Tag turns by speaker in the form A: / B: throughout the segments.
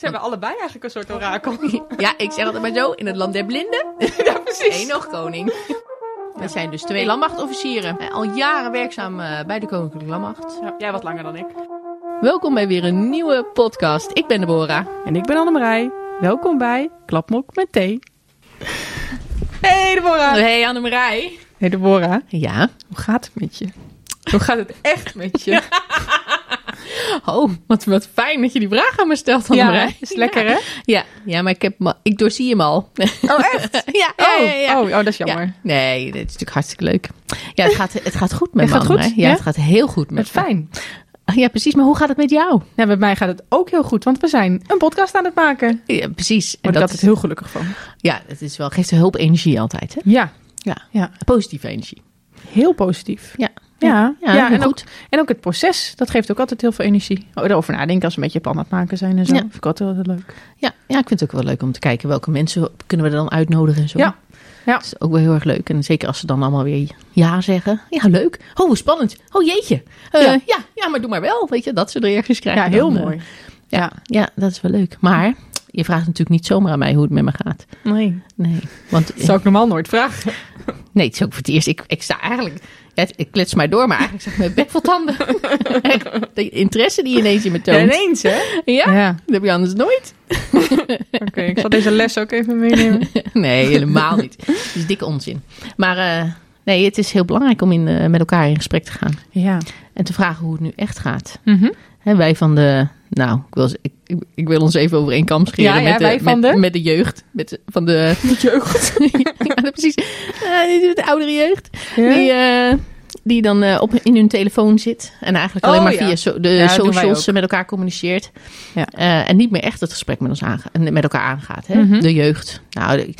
A: Zijn we allebei eigenlijk een soort orakel?
B: Ja, ik zeg altijd maar zo, in het land der blinden.
A: ja, precies.
B: Eén nog koning. We zijn dus twee landmachtofficieren. Eh, Al jaren werkzaam eh, bij de Koninklijke Landmacht.
A: Ja, jij wat langer dan ik.
B: Welkom bij weer een nieuwe podcast. Ik ben Deborah.
A: En ik ben Annemarij. Welkom bij Klapmok met thee. Hey Deborah.
B: Hey Annemarij.
A: Hey Deborah.
B: Ja.
A: Hoe gaat het met je? Hoe gaat het echt met je?
B: Oh, wat, wat fijn dat je die vraag aan me stelt, Annemarij.
A: is lekker hè?
B: Ja, ja maar ik, heb, ik doorzie hem al.
A: Oh echt?
B: ja,
A: Oh,
B: ja, ja, ja.
A: oh, oh, dat is jammer.
B: Ja. Nee, dit is natuurlijk hartstikke leuk. Ja, het gaat, het gaat goed met
A: Het
B: me,
A: gaat goed.
B: Ja,
A: ja?
B: het gaat heel goed met
A: Met fijn.
B: me. Ja, precies. Maar hoe gaat het met jou?
A: Ja, met mij gaat het ook heel goed, want we zijn een podcast aan het maken.
B: Ja, precies.
A: Word ik altijd heel gelukkig van.
B: Ja, het is wel, geeft een hulp energie altijd. Hè?
A: Ja,
B: Ja.
A: ja.
B: Positieve energie.
A: heel positief.
B: Ja.
A: Ja,
B: Ja,
A: en, ook,
B: goed.
A: en ook het proces, dat geeft ook altijd heel veel energie. Oh, erover nadenken als we een beetje plan aan het maken zijn en zo.
B: Ja.
A: Vind ik altijd wel heel leuk.
B: Ja, ja, ik vind het ook wel leuk om te kijken welke mensen kunnen we dan uitnodigen en zo.
A: Ja. Ja.
B: Dat is ook wel heel erg leuk. En zeker als ze dan allemaal weer ja zeggen. Ja, leuk. Oh, hoe spannend. Oh, jeetje. Eh,
A: Ja.
B: ja. Ja, maar doe maar wel. Weet je, dat ze reacties krijgen.
A: Ja, heel
B: dan, eh,
A: mooi.
B: ja, ja, dat is wel leuk. Maar je vraagt natuurlijk niet zomaar aan mij hoe het met me gaat.
A: Nee,
B: Nee, want
A: dat zou ik normaal nooit vragen.
B: nee, het is ook voor het eerst. Ik, ik sta eigenlijk, ja, ik klets maar door, maar eigenlijk zeg ik mijn bek vol tanden. Echt, de interesse die je ineens in me
A: Ja,
B: toont.
A: ineens hè?
B: Ja,
A: Ja.
B: dat heb je anders nooit.
A: Oké, ik zal deze les ook even meenemen.
B: Nee, helemaal niet. Het is dikke onzin. Maar eh, nee, het is heel belangrijk om in, eh, met elkaar in gesprek te gaan.
A: Ja.
B: En te vragen hoe het nu echt gaat.
A: Mhm.
B: Hè, wij van de... Nou, ik wil, ik, wil ons even over één kam scheren
A: Ja, ja,
B: met, de, met,
A: de?
B: met de jeugd. Met, de- van de...
A: Jeugd.
B: ja, precies. Eh, de oudere jeugd.
A: Ja?
B: Die, eh, die dan eh, op, in hun telefoon zit. En eigenlijk alleen
A: Oh,
B: maar
A: ja.
B: via so- de
A: Ja,
B: socials met elkaar communiceert.
A: Ja.
B: Eh, en niet meer echt het gesprek met, ons met elkaar aangaat. Hè?
A: Mhm.
B: De jeugd. Nou, de-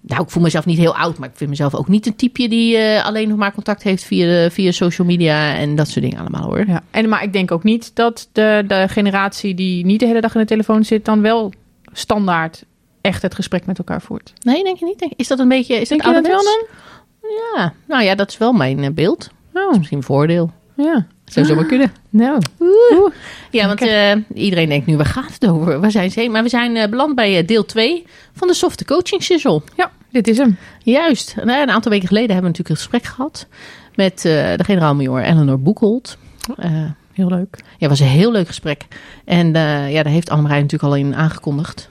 B: nou, ik voel mezelf niet heel oud, maar ik vind mezelf ook niet een typeje die eh, alleen nog maar contact heeft via, via social media en dat soort dingen allemaal hoor.
A: ja. En, maar ik denk ook niet dat de, de generatie die niet de hele dag in de telefoon zit, dan wel standaard echt het gesprek met elkaar voert.
B: Nee, denk je niet? Is dat een beetje. Is
A: Denk
B: dat
A: je dat wel
B: ouderwets? Ja, nou ja, dat is wel mijn eh, Dat is misschien een voordeel.
A: Ja.
B: Zou zomaar kunnen.
A: Nou.
B: Ja, want eh, iedereen denkt nu, waar gaat het over? Waar zijn ze? Maar we zijn eh, beland bij eh, deel 2 van de softe coaching sissel.
A: Ja, dit is hem.
B: Juist. Nou, een aantal weken geleden hebben we natuurlijk een gesprek gehad met de generaal-major Eleanor Boekholt.
A: Heel leuk.
B: Ja, het was een heel leuk gesprek. En ja, daar heeft Annemarij natuurlijk al in aangekondigd.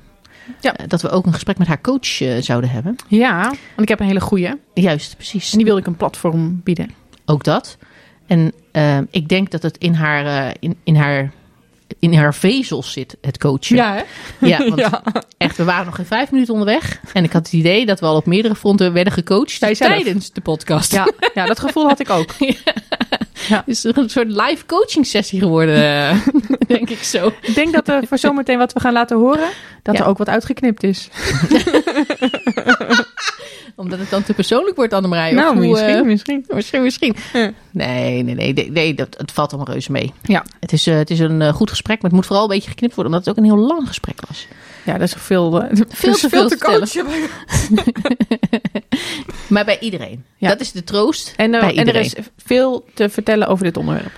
A: Ja.
B: Dat we ook een gesprek met haar coach zouden hebben.
A: Ja, want ik heb een hele goeie.
B: Juist, precies.
A: En die wilde ik een platform bieden.
B: Ook dat. En eh, ik denk dat het in haar, eh, in, in haar, in haar vezels zit, het coachen.
A: hè?
B: Ja, want
A: Ja.
B: echt, we waren nog geen vijf minuten onderweg. En ik had het idee dat we al op meerdere fronten werden gecoacht tijdens de podcast.
A: Ja, ja, dat gevoel had ik ook.
B: Het is een soort live coaching sessie geworden, eh, denk ik zo.
A: Ik denk dat er voor zometeen wat we gaan laten horen, dat
B: Ja.
A: er ook wat uitgeknipt is.
B: Omdat het dan te persoonlijk wordt, Annemarij.
A: nou,
B: hoe,
A: misschien,
B: eh,
A: misschien.
B: Misschien, misschien.
A: Ja.
B: Nee, nee, nee, nee, nee dat, het valt allemaal reuze mee.
A: Ja.
B: Het is, eh, het is een eh, goed gesprek, maar het moet vooral een beetje geknipt worden, omdat het ook een heel lang gesprek was.
A: Ja, dat is veel,
B: Veel te veel te
A: coachen.
B: Maar bij iedereen.
A: Ja.
B: Dat is de troost
A: En, er is veel te vertellen over dit onderwerp.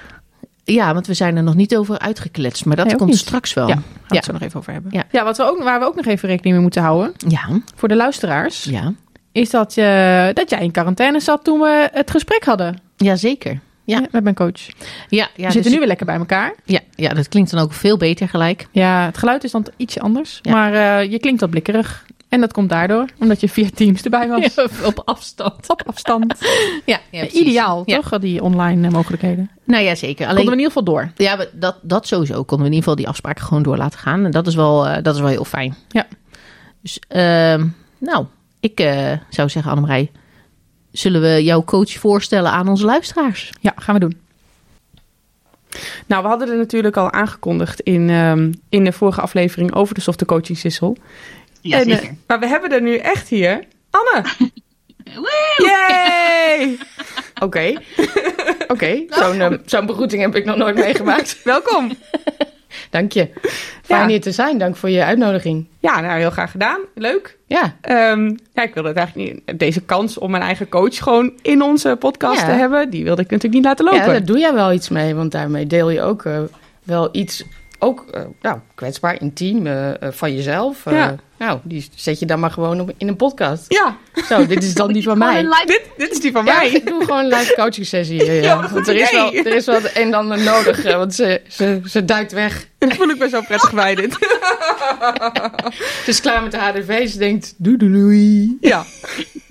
B: Ja, want we zijn er nog niet over uitgekletst, maar dat
A: Nee,
B: komt
A: niet.
B: straks wel.
A: Ja, gaan we
B: Ja.
A: het zo nog even over hebben.
B: Ja.
A: Ja, wat we ook, waar we ook nog even rekening mee moeten houden,
B: Ja,
A: voor de luisteraars,
B: ja.
A: Is dat, je, dat jij in quarantaine zat toen we het gesprek hadden
B: ja zeker. Ja.
A: hè, met mijn coach.
B: Ja, ja,
A: we zitten
B: dus-
A: nu weer lekker bij elkaar.
B: ja, ja, dat klinkt dan ook veel beter gelijk.
A: Ja, het geluid is dan ietsje anders,
B: Ja.
A: maar eh, je klinkt wat blikkerig. En dat komt daardoor, omdat je via Teams erbij was.
B: Ja, op afstand.
A: Op afstand.
B: Ja, ja.
A: Ideaal,
B: Ja.
A: toch? Die online eh, mogelijkheden.
B: Nou ja, zeker.
A: Konden we in ieder geval door.
B: ja, dat, dat sowieso konden we in ieder geval die afspraken gewoon door laten gaan. En dat is wel, eh, dat is wel heel fijn.
A: Ja.
B: Dus, ehm, nou, ik eh, zou zeggen, Annemarij, zullen we jouw coach voorstellen aan onze luisteraars?
A: Ja, gaan we doen. Nou, we hadden er natuurlijk al aangekondigd in, ehm, in de vorige aflevering over de softe coaching sissel.
C: Ja,
A: En, eh,
C: zeker.
A: maar we hebben er nu echt hier Anne. Yay! Oké. Oké, zo'n eh, zo'n begroeting heb ik nog nooit meegemaakt. Welkom.
C: Dank je. Fijn
A: Ja.
C: hier te zijn. Dank voor je uitnodiging.
A: Ja, nou heel graag gedaan. Leuk.
C: Ja,
A: Ehm, ja, ik wilde het eigenlijk niet. Deze kans om mijn eigen coach gewoon in onze podcast
C: Ja.
A: te hebben, die wilde ik natuurlijk niet laten lopen.
C: ja daar doe jij wel iets mee. Want daarmee deel je ook eh, wel iets ook eh, nou, kwetsbaar, intiem eh, eh, van jezelf.
D: Ja.
C: Nou, die zet je dan maar gewoon op, in een podcast.
D: Ja,
C: Zo, dit is dan die van mij.
D: dit, dit is die van
C: Ja,
D: mij.
C: ik doe gewoon een live coaching sessie.
D: Ja,
C: want er is, wel, er is wel het een en ander nodig, want ze, ze, ze duikt weg.
D: Dat voel ik me zo prettig bij dit.
C: Ze is klaar met de HDV, ze denkt doei doei doei.
D: Ja,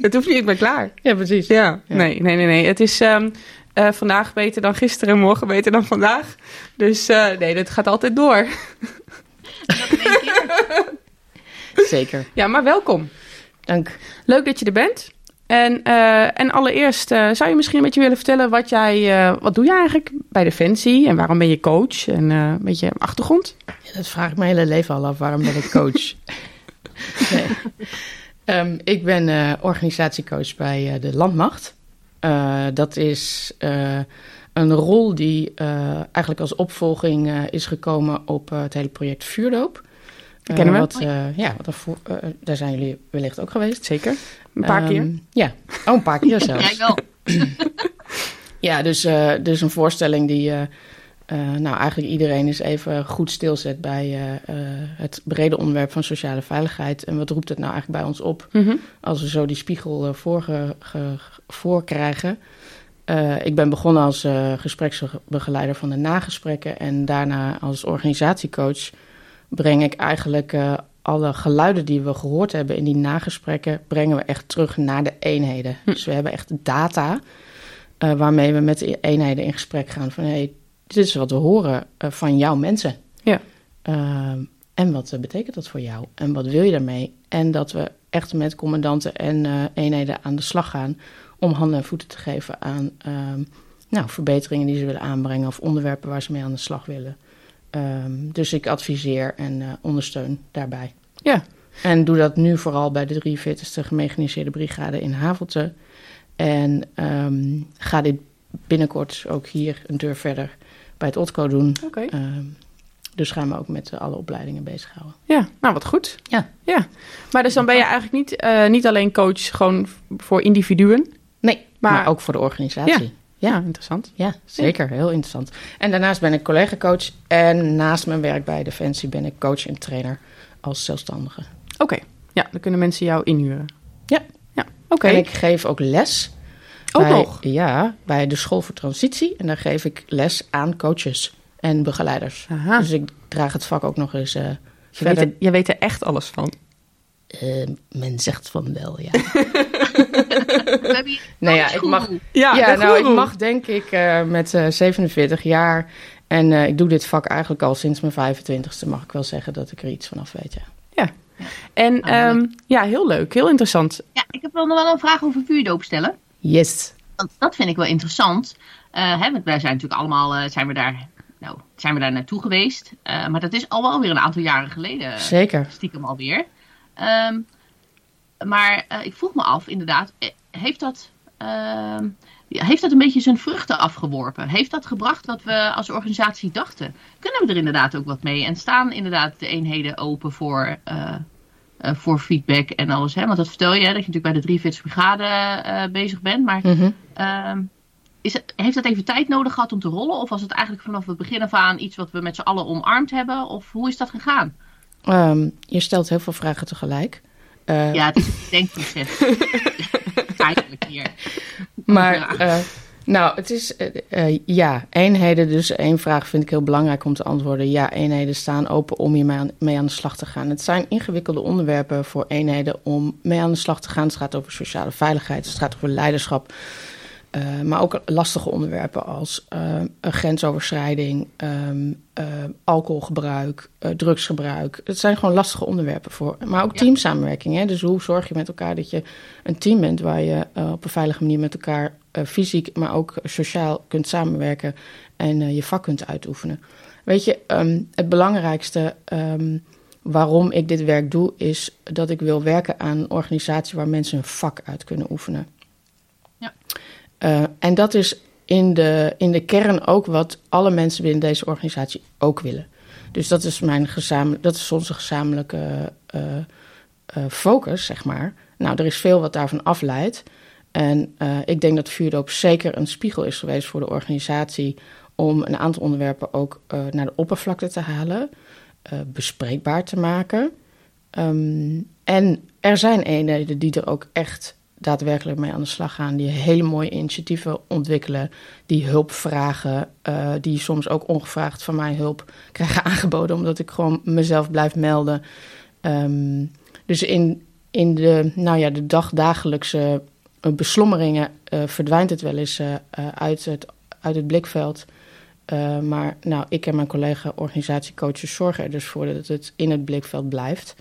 D: het hoeft niet, ik ben klaar.
C: Ja, precies.
D: Ja,
C: Ja.
D: nee, nee, nee, nee. Het is ehm, eh, vandaag beter dan gisteren en morgen beter dan vandaag. Dus eh, nee, dit gaat altijd door.
C: Zeker.
D: Ja, maar welkom.
C: Dank.
D: Leuk dat je er bent. En, eh, en allereerst zou je misschien een beetje willen vertellen wat jij, wat doe je eigenlijk bij Defensie en waarom ben je coach en een beetje achtergrond?
C: Ja, dat vraag ik mijn hele leven al af. Waarom ben ik coach? nee. Ehm, ik ben organisatiecoach bij de Landmacht. Eh, dat is eh, een rol die eh, eigenlijk als opvolging eh, is gekomen op het hele project Vuurdoop.
D: Dat kennen we.
C: Wat, eh, ja, wat daar zijn jullie wellicht ook geweest.
D: Zeker. Een paar
C: Ehm,
D: keer.
C: Ja, oh, een paar keer zelfs.
B: Jij wel.
C: Ja, dus, eh, dus een voorstelling die eh, nou, eigenlijk iedereen eens even goed stilzet bij eh, eh, het brede onderwerp van sociale veiligheid. En wat roept het nou eigenlijk bij ons op
D: Mhm.
C: als we zo die spiegel ge- voorkrijgen? Eh, ik ben begonnen als gespreksbegeleider van de nagesprekken en daarna als organisatiecoach breng ik eigenlijk alle geluiden die we gehoord hebben in die nagesprekken, brengen we echt terug naar de eenheden.
D: Hm.
C: Dus we hebben echt data waarmee we met de eenheden in gesprek gaan van hey, dit is wat we horen eh, van jouw mensen.
D: Ja.
C: Ehm, en wat eh, betekent dat voor jou? En wat wil je daarmee? En dat we echt met commandanten en eh, eenheden aan de slag gaan om handen en voeten te geven aan ehm, nou, verbeteringen die ze willen aanbrengen of onderwerpen waar ze mee aan de slag willen. Ehm, dus ik adviseer en ondersteun daarbij.
D: Ja.
C: En doe dat nu vooral bij de 43e gemechaniseerde brigade in Havelte. En ga dit binnenkort ook hier een deur verder bij het OTCO doen.
D: Oké.
C: Ehm, dus gaan we ook met eh, alle opleidingen bezighouden.
D: Ja, nou wat goed.
C: Ja.
D: ja. Maar dus dan ben je eigenlijk niet, eh, niet alleen coach gewoon voor individuen.
C: Nee, maar,
D: Maar-
C: ook voor de organisatie.
D: Ja,
C: Ja.
D: interessant.
C: Ja, zeker. Heel interessant. En daarnaast ben ik collega-coach. En naast mijn werk bij Defensie ben ik coach en trainer als zelfstandige.
D: Oké, ja, dan kunnen mensen jou inhuren.
C: Ja.
D: Ja, oké.
C: En ik geef ook les.
D: Ook
C: bij,
D: nog?
C: Ja, bij de School voor Transitie. En daar geef ik les aan coaches en begeleiders.
D: Aha.
C: Dus ik draag het vak ook nog eens eh,
D: je,
C: verder.
D: weet er, je weet er echt alles van.
C: Eh, men zegt van wel, ja. Nou ja, ik mag,
D: Ja,
C: ja, nou, ik mag denk ik eh, met eh 47 jaar... En eh, ik doe dit vak eigenlijk al sinds mijn 25ste, mag ik wel zeggen dat ik er iets vanaf weet, ja.
D: En ehm, ja, heel leuk, heel interessant.
B: Ja, ik heb wel nog wel een vraag over vuurdoop stellen.
C: Yes.
B: Want dat vind ik wel interessant. Eh, hè, want wij zijn natuurlijk allemaal eh, zijn we daar, nou, zijn we daar naartoe geweest. Eh, maar dat is al wel weer een aantal jaren geleden.
C: Zeker.
B: Stiekem alweer. Ehm maar ik vroeg me af, inderdaad, heeft dat, ehm, heeft dat een beetje zijn vruchten afgeworpen? Heeft dat gebracht wat we als organisatie dachten? Kunnen we er inderdaad ook wat mee? En staan inderdaad de eenheden open voor, voor feedback en alles? Hè? Want dat vertel je, hè, dat je natuurlijk bij de 43 brigade eh, bezig bent. Maar
C: Mhm.
B: Ehm, is het, heeft dat even tijd nodig gehad om te rollen? Of was het eigenlijk vanaf het begin af aan iets wat we met z'n allen omarmd hebben? Of hoe is dat gegaan?
C: Ehm, je stelt heel veel vragen tegelijk. Eh,
B: Ja, het is een denkproces. eigenlijk hier.
C: Maar. Nou, het is, eh, eh, ja, eenheden. Dus één vraag vind ik heel belangrijk om te antwoorden. Ja, eenheden staan open om hier mee aan, de slag te gaan. Het zijn ingewikkelde onderwerpen voor eenheden om mee aan de slag te gaan. Het gaat over sociale veiligheid, het gaat over leiderschap. eh, maar ook lastige onderwerpen als grensoverschrijding, ehm, eh, alcoholgebruik, drugsgebruik. Het zijn gewoon lastige onderwerpen voor. Maar ook
B: Ja.
C: teamsamenwerking. Hè? Dus hoe zorg je met elkaar dat je een team bent waar je op een veilige manier met elkaar fysiek, maar ook sociaal kunt samenwerken en eh, je vak kunt uitoefenen. Weet je, ehm, het belangrijkste ehm, waarom ik dit werk doe, is dat ik wil werken aan een organisatie waar mensen hun vak uit kunnen oefenen.
B: Ja.
C: Eh, en dat is in de, in de kern ook wat alle mensen binnen deze organisatie ook willen. Dus dat is, mijn gezamenlijk, dat is onze gezamenlijke eh, eh, focus, zeg maar. Nou, er is veel wat daarvan afleidt. En eh, ik denk dat vuurdoop zeker een spiegel is geweest voor de organisatie om een aantal onderwerpen ook naar de oppervlakte te halen, bespreekbaar te maken. Ehm, en er zijn eenheden die er ook echt daadwerkelijk mee aan de slag gaan. Die hele mooie initiatieven ontwikkelen. Die hulp vragen. Die soms ook ongevraagd van mij hulp krijgen aangeboden. Omdat ik gewoon mezelf blijf melden. Um, dus in, in de, nou ja, de dagdagelijkse beslommeringen uh, verdwijnt het wel eens uit, het, uit het blikveld. maar nou, ik en mijn collega organisatiecoaches zorgen er dus voor dat het in het blikveld blijft.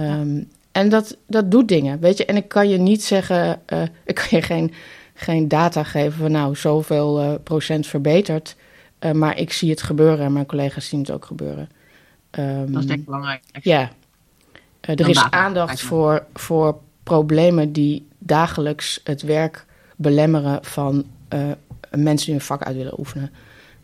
C: Um, en dat, dat doet dingen, weet je. En ik kan je niet zeggen, uh, ik kan je geen, geen data geven van nou, zoveel uh, procent verbeterd. Maar ik zie het gebeuren en mijn collega's zien het ook gebeuren.
B: Um, dat is denk ik belangrijk.
C: Ja. er is aandacht voor, voor problemen die dagelijks het werk belemmeren van mensen die hun vak uit willen oefenen.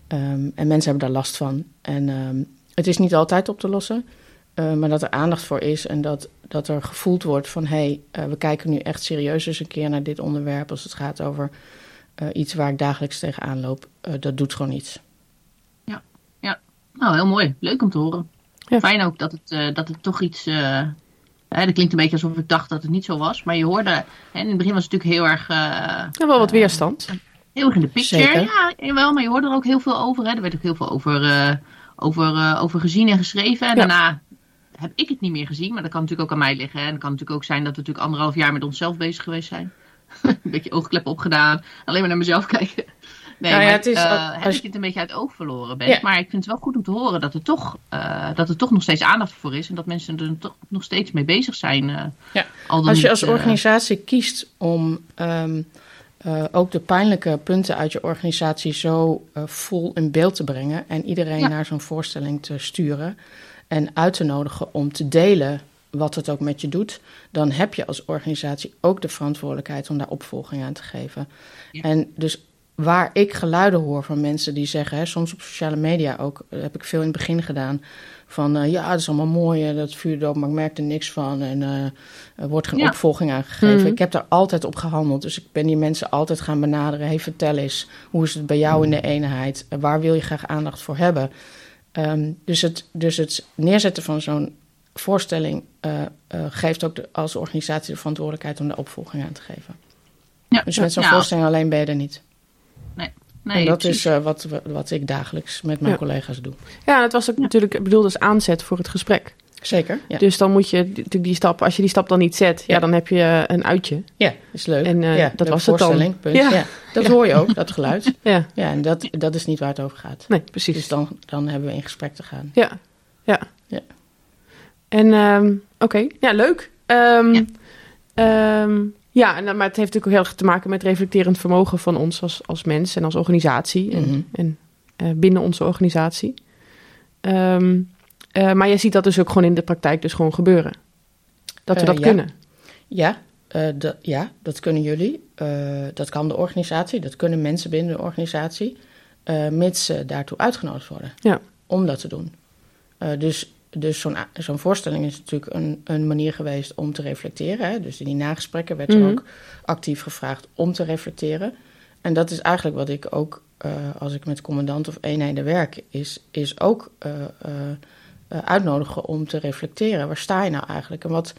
C: Um, en mensen hebben daar last van. En um, het is niet altijd op te lossen. Uh, maar dat er aandacht voor is en dat, dat er gevoeld wordt van hé, hey, uh, we kijken nu echt serieus eens een keer naar dit onderwerp als het gaat over uh, iets waar ik dagelijks tegenaan loop. dat doet gewoon iets.
B: Ja, ja. Nou, heel mooi. Leuk om te horen. Ja. Fijn ook dat het, dat het toch iets. Hè, dat klinkt een beetje alsof ik dacht dat het niet zo was. Maar je hoorde, hè, in het begin was het natuurlijk heel erg.
D: ja, wel wat weerstand.
B: heel erg in de picture. Zeker. Ja, wel, maar je hoorde er ook heel veel over. Hè. Er werd ook heel veel over, over, over gezien en geschreven. En ja. daarna heb ik het niet meer gezien. Maar dat kan natuurlijk ook aan mij liggen. En het kan natuurlijk ook zijn dat we natuurlijk anderhalf jaar met onszelf bezig geweest zijn. een beetje oogkleppen opgedaan. Alleen maar naar mezelf kijken. Nee, nou ja, het is, uh, heb ik het een beetje uit oog verloren ben. Ja. Maar ik vind het wel goed om te horen dat er, toch, uh, dat er toch nog steeds aandacht voor is. En dat mensen er toch nog steeds mee bezig zijn. Uh,
C: ja. als je als organisatie kiest om um, ook de pijnlijke punten uit je organisatie zo vol in beeld te brengen. En iedereen naar zo'n voorstelling te sturen en uit te nodigen om te delen wat het ook met je doet, dan heb je als organisatie ook de verantwoordelijkheid om daar opvolging aan te geven. Ja. En dus waar ik geluiden hoor van mensen die zeggen, hè, soms op sociale media ook, heb ik veel in het begin gedaan, van uh, ja, dat is allemaal mooi, uh, dat vuurde op, maar ik merk er niks van en uh, er wordt geen ja. opvolging aangegeven. Mm. Ik heb daar altijd op gehandeld, dus ik ben die mensen altijd gaan benaderen. Hey, vertel eens, hoe is het bij jou in de eenheid? waar wil je graag aandacht voor hebben? Um, dus, het, dus het neerzetten van zo'n voorstelling uh, uh, geeft ook de, als organisatie de verantwoordelijkheid om de opvolging aan te geven. Ja, dus met zo'n ja, voorstelling alleen ben je er niet.
B: Nee.
C: En dat precies. is uh, wat, wat ik dagelijks met mijn ja. collega's doe.
D: Ja, dat was ook natuurlijk bedoeld als aanzet voor het gesprek.
C: Zeker. Ja.
D: Dus dan moet je natuurlijk die stap, als je die stap dan niet zet, ja, ja dan heb je een uitje.
C: Ja, is leuk.
D: En uh,
C: ja,
D: dat was het dan.
C: Punt. Ja. ja. Dat hoor je ook, dat geluid. ja. ja, en dat, dat is niet waar het over gaat.
D: Nee, precies.
C: Dus dan, dan hebben we in gesprek te gaan.
D: Ja, ja. ja. En um, oké, okay. ja, leuk. Um, ja. Um, ja, en, maar het heeft natuurlijk ook heel erg te maken met reflecterend vermogen van ons als, als mens en als organisatie. En, en uh, binnen onze organisatie. Um, uh, maar je ziet dat dus ook gewoon in de praktijk dus gewoon gebeuren. Dat we dat
C: ja.
D: kunnen.
C: Ja, uh, ja, dat kunnen jullie. dat kan de organisatie, dat kunnen mensen binnen de organisatie. mits ze daartoe uitgenodigd worden
D: ja.
C: om dat te doen. dus dus zo'n zo'n voorstelling is natuurlijk een, een manier geweest om te reflecteren. Hè? Dus in die nagesprekken werd mm-hmm. er ook actief gevraagd om te reflecteren. En dat is eigenlijk wat ik ook, als ik met commandant of eenheden werk, is, is ook uh, uitnodigen om te reflecteren. Waar sta je nou eigenlijk? En wat,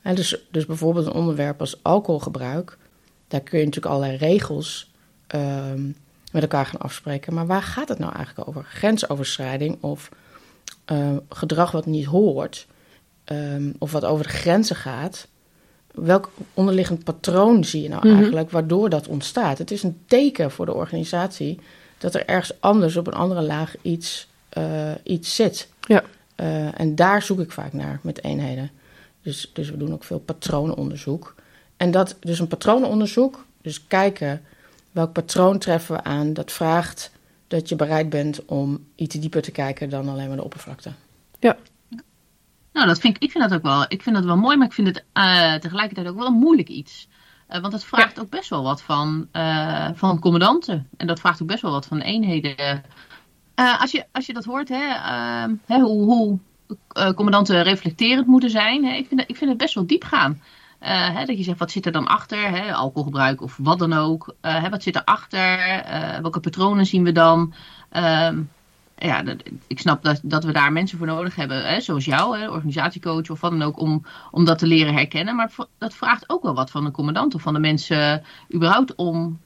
C: hè, dus, dus bijvoorbeeld een onderwerp als alcoholgebruik. Daar kun je natuurlijk allerlei regels uh, met elkaar gaan afspreken. Maar waar gaat het nou eigenlijk over? Grensoverschrijding of uh, gedrag wat niet hoort. Um, of wat over de grenzen gaat. Welk onderliggend patroon zie je nou mm-hmm. eigenlijk waardoor dat ontstaat? Het is een teken voor de organisatie dat er ergens anders op een andere laag iets, uh, iets zit.
D: Ja.
C: Uh, en daar zoek ik vaak naar met eenheden. Dus, dus we doen ook veel patronenonderzoek. En dat, dus een patronenonderzoek, dus kijken welk patroon treffen we aan, dat vraagt dat je bereid bent om iets dieper te kijken dan alleen maar de oppervlakte.
D: Ja.
B: Nou, dat vind ik, ik vind dat ook wel, ik vind dat wel mooi, maar ik vind het uh, tegelijkertijd ook wel een moeilijk iets. Uh, want het vraagt ja. ook best wel wat van, uh, van commandanten. En dat vraagt ook best wel wat van eenheden uh, als, je, als je dat hoort, hè, uh, hè, hoe, hoe uh, commandanten reflecterend moeten zijn, hè, ik, vind, ik vind het best wel diep gaan. Uh, hè, dat je zegt, wat zit er dan achter? Hè? Alcoholgebruik of wat dan ook. Uh, hè, wat zit erachter? Uh, welke patronen zien we dan? Ehm, ja, ik snap dat, dat we daar mensen voor nodig hebben, hè, zoals jou, hè, organisatiecoach of wat dan ook, om, om dat te leren herkennen. Maar dat vraagt ook wel wat van de commandant of van de mensen überhaupt om,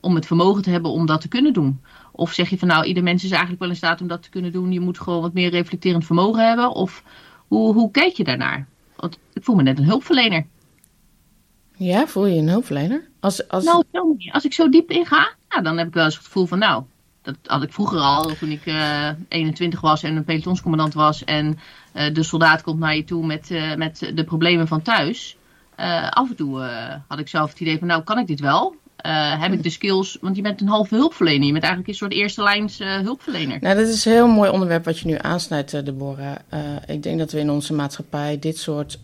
B: om het vermogen te hebben om dat te kunnen doen. Of zeg je van nou, ieder mens is eigenlijk wel in staat om dat te kunnen doen. Je moet gewoon wat meer reflecterend vermogen hebben. Of hoe, hoe kijk je daarnaar? Want ik voel me net een hulpverlener.
C: Ja, voel je een hulpverlener?
B: Als, als... Nou, als ik zo diep inga, ja, dan heb ik wel eens het gevoel van nou, dat had ik vroeger al, toen ik uh, eh, 21 was en een pelotonscommandant was. En uh, de soldaat komt naar je toe met, uh, met de problemen van thuis. af en toe had ik zelf het idee van, nou kan ik dit wel? heb ik de skills, want je bent een halve hulpverlener. Je bent eigenlijk een soort eerste lijns hulpverlener.
C: Nou, dat is een heel mooi onderwerp wat je nu aansnijdt, Deborah. ik denk dat we in onze maatschappij dit soort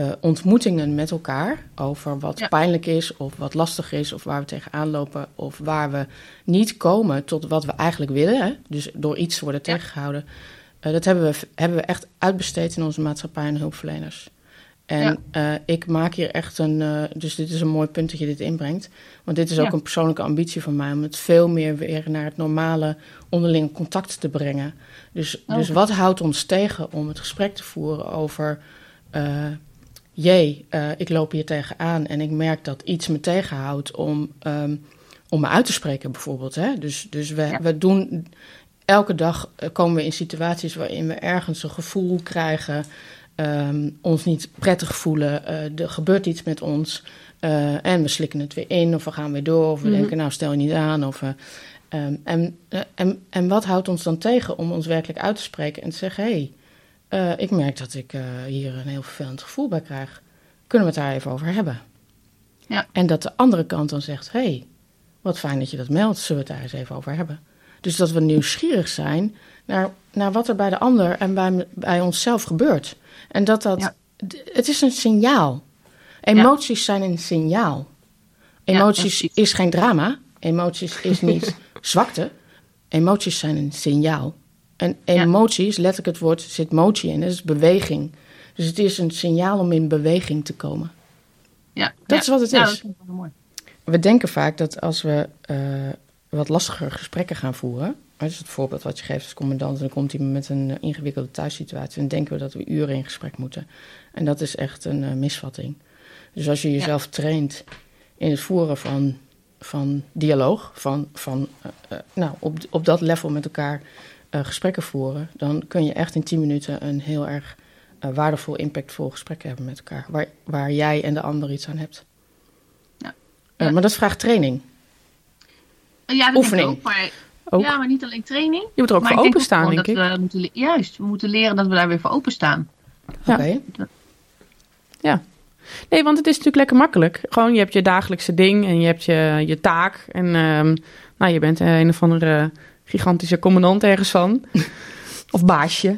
C: uh, ontmoetingen met elkaar over wat pijnlijk is of wat lastig is of waar we tegenaan lopen of waar we niet komen tot wat we eigenlijk willen. Hè? Dus door iets te worden tegengehouden. Uh, dat hebben we, hebben we echt uitbesteed in onze maatschappij en hulpverleners. En ja. uh, ik maak hier echt een. dus dit is een mooi punt dat je dit inbrengt. Want dit is ook een persoonlijke ambitie van mij om het veel meer weer naar het normale onderling contact te brengen. Dus, oh. dus wat houdt ons tegen om het gesprek te voeren over jee, uh, ik loop hier tegenaan en ik merk dat iets me tegenhoudt om, um, om me uit te spreken, bijvoorbeeld. Hè? Dus, dus we, ja. we doen elke dag uh, komen we in situaties waarin we ergens een gevoel krijgen, um, ons niet prettig voelen, uh, er gebeurt iets met ons en we slikken het weer in of we gaan weer door of we mm -hmm. denken, nou stel je niet aan. Of, um, en, en, en wat houdt ons dan tegen om ons werkelijk uit te spreken en te zeggen, hé. Hey, uh, ik merk dat ik uh, hier een heel vervelend gevoel bij krijg. Kunnen we het daar even over hebben? Ja. En dat de andere kant dan zegt: hé, hey, wat fijn dat je dat meldt, zullen we het daar eens even over hebben? Dus dat we nieuwsgierig zijn naar, naar wat er bij de ander en bij, bij onszelf gebeurt. En dat dat, ja. het is een signaal. Emoties ja. zijn een signaal. Emoties is geen drama. Emoties is niet zwakte. Emoties zijn een signaal. En emotie is letterlijk het woord, zit motie in, dat is beweging. Dus het is een signaal om in beweging te komen. Ja, dat is wat het is. Dat mooi. We denken vaak dat als we uh, wat lastiger gesprekken gaan voeren, dus het voorbeeld wat je geeft als commandant, dan komt iemand met een ingewikkelde thuissituatie, dan denken we dat we uren in gesprek moeten. En dat is echt een uh, misvatting. Dus als je jezelf traint in het voeren van, van dialoog, van, van uh, nou, op, op dat level met elkaar uh, gesprekken voeren, dan kun je echt in 10 minuten een heel erg uh, waardevol, impactvol gesprek hebben met elkaar. Waar, waar jij en de ander iets aan hebt. Ja. Uh, maar dat vraagt training.
B: Ja, dat Oefening. Ook, maar, ook. Ja, maar niet alleen training.
D: Je moet er ook voor openstaan, denk ik.
B: we moeten, juist, we moeten leren dat we daar weer voor openstaan.
C: Ja. Oké. Okay.
D: Ja. Nee, want het is natuurlijk lekker makkelijk. Gewoon, je hebt je dagelijkse ding en je hebt je, je taak. En um, nou, je bent een of andere gigantische commandant ergens van. of baasje.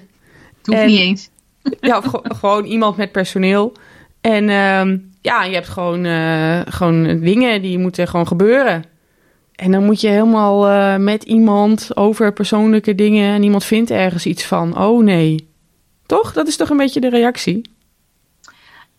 B: Het hoeft niet eens.
D: ja, of gewoon iemand met personeel. En uh, ja, je hebt gewoon, uh, gewoon dingen die moeten gewoon gebeuren. En dan moet je helemaal uh, met iemand over persoonlijke dingen en iemand vindt ergens iets van. Oh nee. Toch? Dat is toch een beetje de reactie?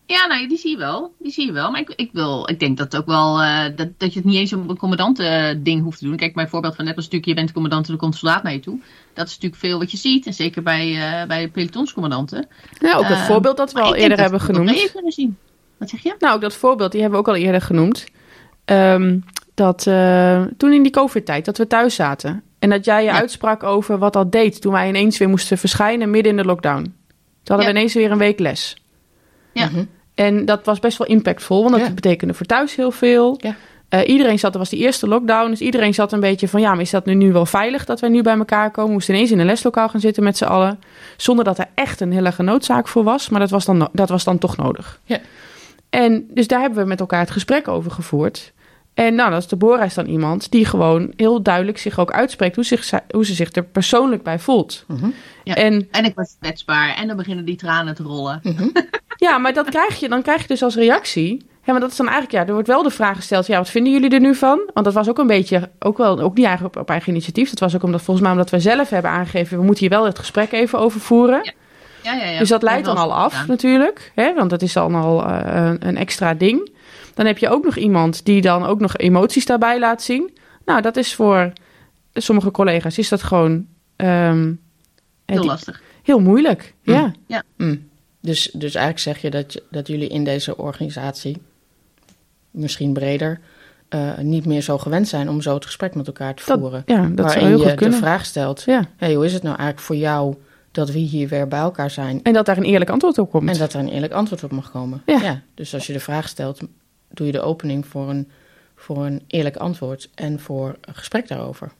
B: Ja, nou, die zie je wel. Die zie je wel. Maar ik, ik, wil, ik denk dat ook wel, uh, dat, dat je het niet eens op een commandant uh, ding hoeft te doen. Kijk, mijn voorbeeld van net was natuurlijk, je bent commandant en er komt een soldaat naar je toe. Dat is natuurlijk veel wat je ziet. En zeker bij, uh, bij pelotonscommandanten.
D: Ja, ook dat voorbeeld dat we al eerder hebben genoemd.
B: Dat kunnen zien. Wat zeg je?
D: Nou, ook dat voorbeeld, die hebben we ook al eerder genoemd. Um, dat toen in die covid-tijd, dat we thuis zaten. En dat jij je ja. uitsprak over wat dat deed toen wij ineens weer moesten verschijnen midden in de lockdown. Toen hadden ja. we ineens weer een week les. Ja. Mm -hmm. En dat was best wel impactvol, want dat ja. betekende voor thuis heel veel. Ja. Uh, iedereen zat, er was de eerste lockdown, dus iedereen zat een beetje van... ja, maar is dat nu, nu wel veilig dat wij nu bij elkaar komen? We moesten ineens in een leslokaal gaan zitten met z'n allen... zonder dat er echt een hele noodzaak voor was, maar dat was dan, dat was dan toch nodig. Ja. En dus daar hebben we met elkaar het gesprek over gevoerd. En nou, dat is Deborah is dan iemand die gewoon heel duidelijk zich ook uitspreekt... hoe, zich, hoe ze zich er persoonlijk bij voelt.
B: Mm -hmm. ja. en, en ik was kwetsbaar en dan beginnen die tranen te rollen. Mm -hmm.
D: Ja, maar dat krijg je, dan krijg je dus als reactie. Ja, maar dat is dan eigenlijk, ja, er wordt wel de vraag gesteld, ja, wat vinden jullie er nu van? Want dat was ook een beetje, ook wel, ook niet eigenlijk op, op eigen initiatief. Dat was ook omdat, volgens mij, omdat we zelf hebben aangegeven, we moeten hier wel het gesprek even over voeren. Ja.
B: Ja, ja, ja.
D: Dus dat leidt dan al af
B: gedaan.
D: natuurlijk, hè? want dat is dan al eh, een extra ding. Dan heb je ook nog iemand die dan ook nog emoties daarbij laat zien. Nou, dat is voor sommige collega's is dat gewoon ehm,
B: Heel
D: die-
B: lastig.
D: heel moeilijk. Ja.
C: Mm. Dus, dus eigenlijk zeg je dat, je- dat jullie in deze organisatie, misschien breder, eh, niet meer zo gewend zijn om zo het gesprek met elkaar te
D: Dat-
C: voeren.
D: ja, dat zou
C: waarin
D: heel
C: je
D: goed
C: de vraag stelt,
D: Ja.
C: hey, hoe is het nou eigenlijk voor jou dat we hier weer bij elkaar zijn
D: En dat daar een eerlijk antwoord op komt.
C: en dat er een eerlijk antwoord op mag komen?
D: Ja.
C: dus als je de vraag stelt, doe je de opening voor een, voor een eerlijk antwoord en voor een gesprek daarover.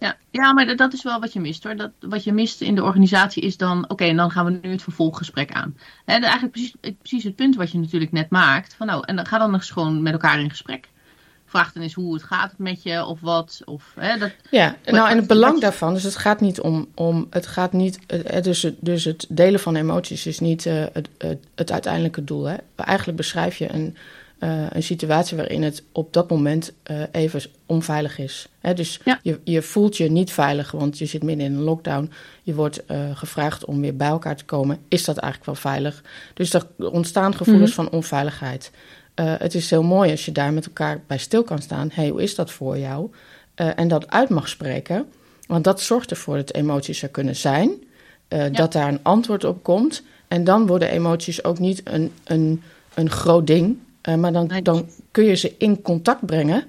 B: Ja, ja maar dat- is wel wat je mist hoor. Dat, wat je mist in de organisatie is dan, oké, en dan gaan we nu het vervolggesprek aan. Hè, de- eigenlijk precies, precies het punt wat je natuurlijk net maakt. Van nou, en dan ga dan eens gewoon met elkaar in gesprek. Vraag dan eens hoe het gaat met je of wat. Of, hè, dat,
C: Ja, nou en het belang daarvan, dus het gaat niet om, om het gaat niet, dus het, dus het delen van emoties is niet eh, het, het, uiteindelijke doel. Hè. Eigenlijk beschrijf je een, eh, een situatie waarin het op dat moment eh, even onveilig is. Hè, dus
B: Ja.
C: je, je voelt je niet veilig, want je zit midden in een lockdown. Je wordt gevraagd om weer bij elkaar te komen. Is dat eigenlijk wel veilig? Dus er ontstaan gevoelens van onveiligheid. Eh, het is heel mooi als je daar met elkaar bij stil kan staan. hey, hoe is dat voor jou? Eh, en dat uit mag spreken. Want dat zorgt ervoor dat emoties er kunnen zijn. eh, Dat daar een antwoord op komt. En dan worden emoties ook niet een, een, een groot ding. maar dan, dan kun je ze in contact brengen.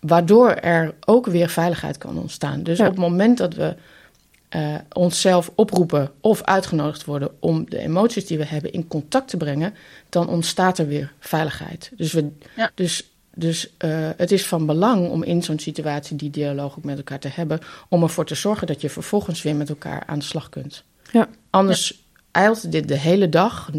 C: Waardoor er ook weer veiligheid kan ontstaan. Dus
D: Ja.
C: op het moment dat we eh, onszelf oproepen of uitgenodigd worden om de emoties die we hebben in contact te brengen, dan ontstaat er weer veiligheid. Dus, we,
B: Ja.
C: dus, dus eh, het is van belang om in zo'n situatie die dialoog ook met elkaar te hebben, om ervoor te zorgen dat je vervolgens weer met elkaar aan de slag kunt.
D: Ja.
C: Anders eilt dit de hele dag,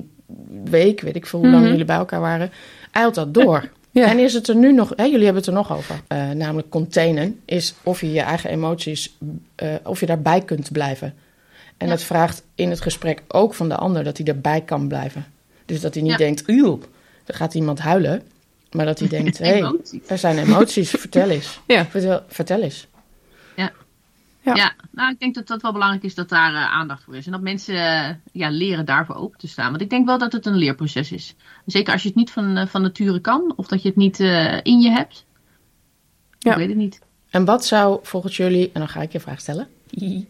C: week, weet ik veel hoe lang
D: Mhm.
C: jullie bij elkaar waren, eilt dat door.
D: Ja.
C: En is het er nu nog, hè, jullie hebben het er nog over, eh, namelijk containen, is of je je eigen emoties, eh, of je daarbij kunt blijven. En
B: Ja.
C: het vraagt in het gesprek ook van de ander dat hij erbij kan blijven. Dus dat hij niet
B: Ja.
C: denkt, uw, er gaat iemand huilen. Maar dat hij denkt, hé, hey, er zijn emoties, vertel eens.
D: Ja.
C: Vertel, vertel eens.
D: Ja.
B: Ja. nou, ik denk dat dat wel belangrijk is dat daar eh, aandacht voor is. En dat mensen eh, ja, leren daarvoor open te staan. Want ik denk wel dat het een leerproces is. Zeker als je het niet van, eh, van nature kan. Of dat je het niet in je hebt.
D: Ja.
B: Ik weet het niet.
C: En wat zou volgens jullie, en dan ga ik je vraag stellen.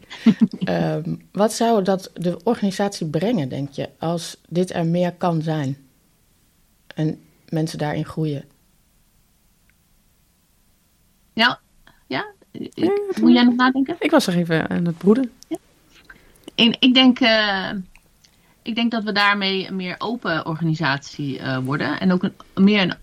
C: Ehm, wat zou dat de organisatie brengen, denk je, als dit er meer kan zijn? En mensen daarin groeien.
B: Ja, ja. Ik-
D: Ja,
B: moet jij nog nadenken?
D: Ik was er even aan het broeden.
B: En ik denk, eh, ik denk dat we daarmee een meer open organisatie eh, worden. En ook een, meer een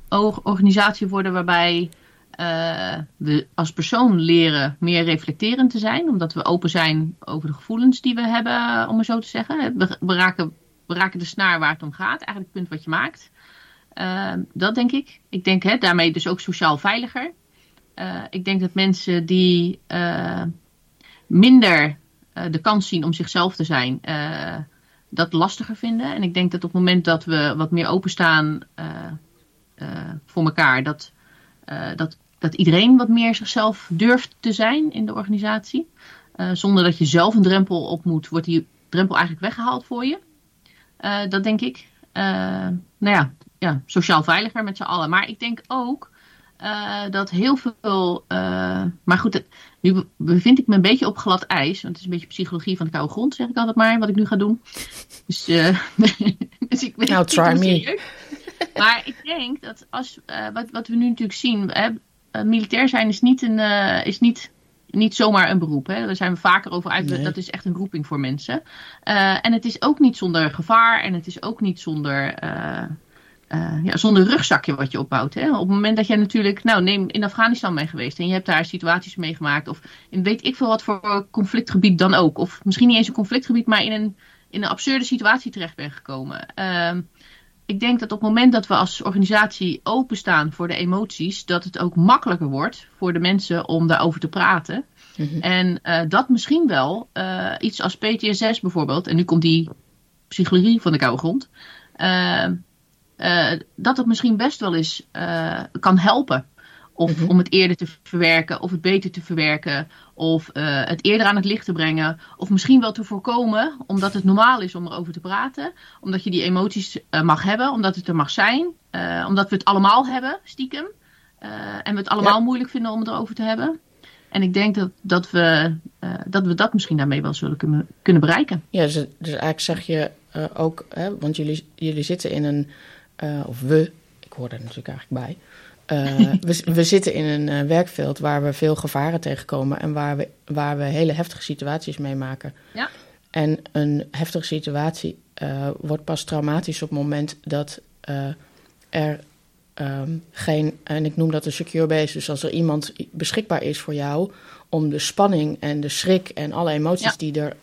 B: organisatie worden waarbij eh, we als persoon leren meer reflecterend te zijn. Omdat we open zijn over de gevoelens die we hebben, om maar zo te zeggen. We, we, raken, we raken de snaar waar het om gaat. Eigenlijk het punt wat je maakt. Dat denk ik. Ik denk hè, daarmee dus ook sociaal veiliger. Eh, ik denk dat mensen die eh, minder eh, de kans zien om zichzelf te zijn, dat lastiger vinden. En ik denk dat op het moment dat we wat meer openstaan voor elkaar, dat, dat, dat iedereen wat meer zichzelf durft te zijn in de organisatie. Zonder dat je zelf een drempel op moet, wordt die drempel eigenlijk weggehaald voor je. Dat denk ik. Nou ja, ja, sociaal veiliger met z'n allen. Maar ik denk ook eh, dat heel veel. eh, maar goed, nu be- bevind ik me een beetje op glad ijs. Want het is een beetje psychologie van de koude grond, zeg ik altijd maar, wat ik nu ga doen. Dus, eh, dus ik weet
C: Nou, try me.
B: Maar ik denk dat als, wat, wat we nu natuurlijk zien, hè, militair zijn is niet, een, is niet, niet zomaar een beroep. Hè. Daar zijn we vaker over uit.
C: Nee.
B: Dat is echt een roeping voor mensen. En het is ook niet zonder gevaar en het is ook niet zonder. Eh, ja, zonder rugzakje wat je opbouwt. Hè? Op het moment dat jij natuurlijk, nou neem in Afghanistan mee geweest en je hebt daar situaties meegemaakt, of in weet ik veel wat voor conflictgebied dan ook, of misschien niet eens een conflictgebied, maar in een, in een absurde situatie terecht bent gekomen. Ehm, ik denk dat op het moment dat we als organisatie openstaan voor de emoties, dat het ook makkelijker wordt voor de mensen om daarover te praten.
C: Mhm.
B: En eh, dat misschien wel eh, iets als PTSS bijvoorbeeld, en nu komt die psychologie van de koude grond, eh, dat het misschien best wel eens eh, kan helpen Of
C: Mhm.
B: om het eerder te verwerken, of het beter te verwerken, of eh, het eerder aan het licht te brengen. Of misschien wel te voorkomen, omdat het normaal is om erover te praten. Omdat je die emoties mag hebben, omdat het er mag zijn. omdat we het allemaal hebben, stiekem. en we het allemaal moeilijk vinden om het erover te hebben. En ik denk dat, dat, we, dat we dat misschien daarmee wel zullen kunnen, kunnen bereiken.
C: Ja, dus, dus eigenlijk zeg je ook, hè, want jullie, jullie zitten in een, eh, of we, ik hoor er natuurlijk eigenlijk bij. eh, we, we zitten in een eh, werkveld waar we veel gevaren tegenkomen en waar we, waar we hele heftige situaties meemaken.
B: Ja.
C: En een heftige situatie wordt pas traumatisch op het moment dat er ehm, geen, en ik noem dat een secure base, dus als er iemand beschikbaar is voor jou om de spanning en de schrik en alle emoties
B: Ja.
C: die er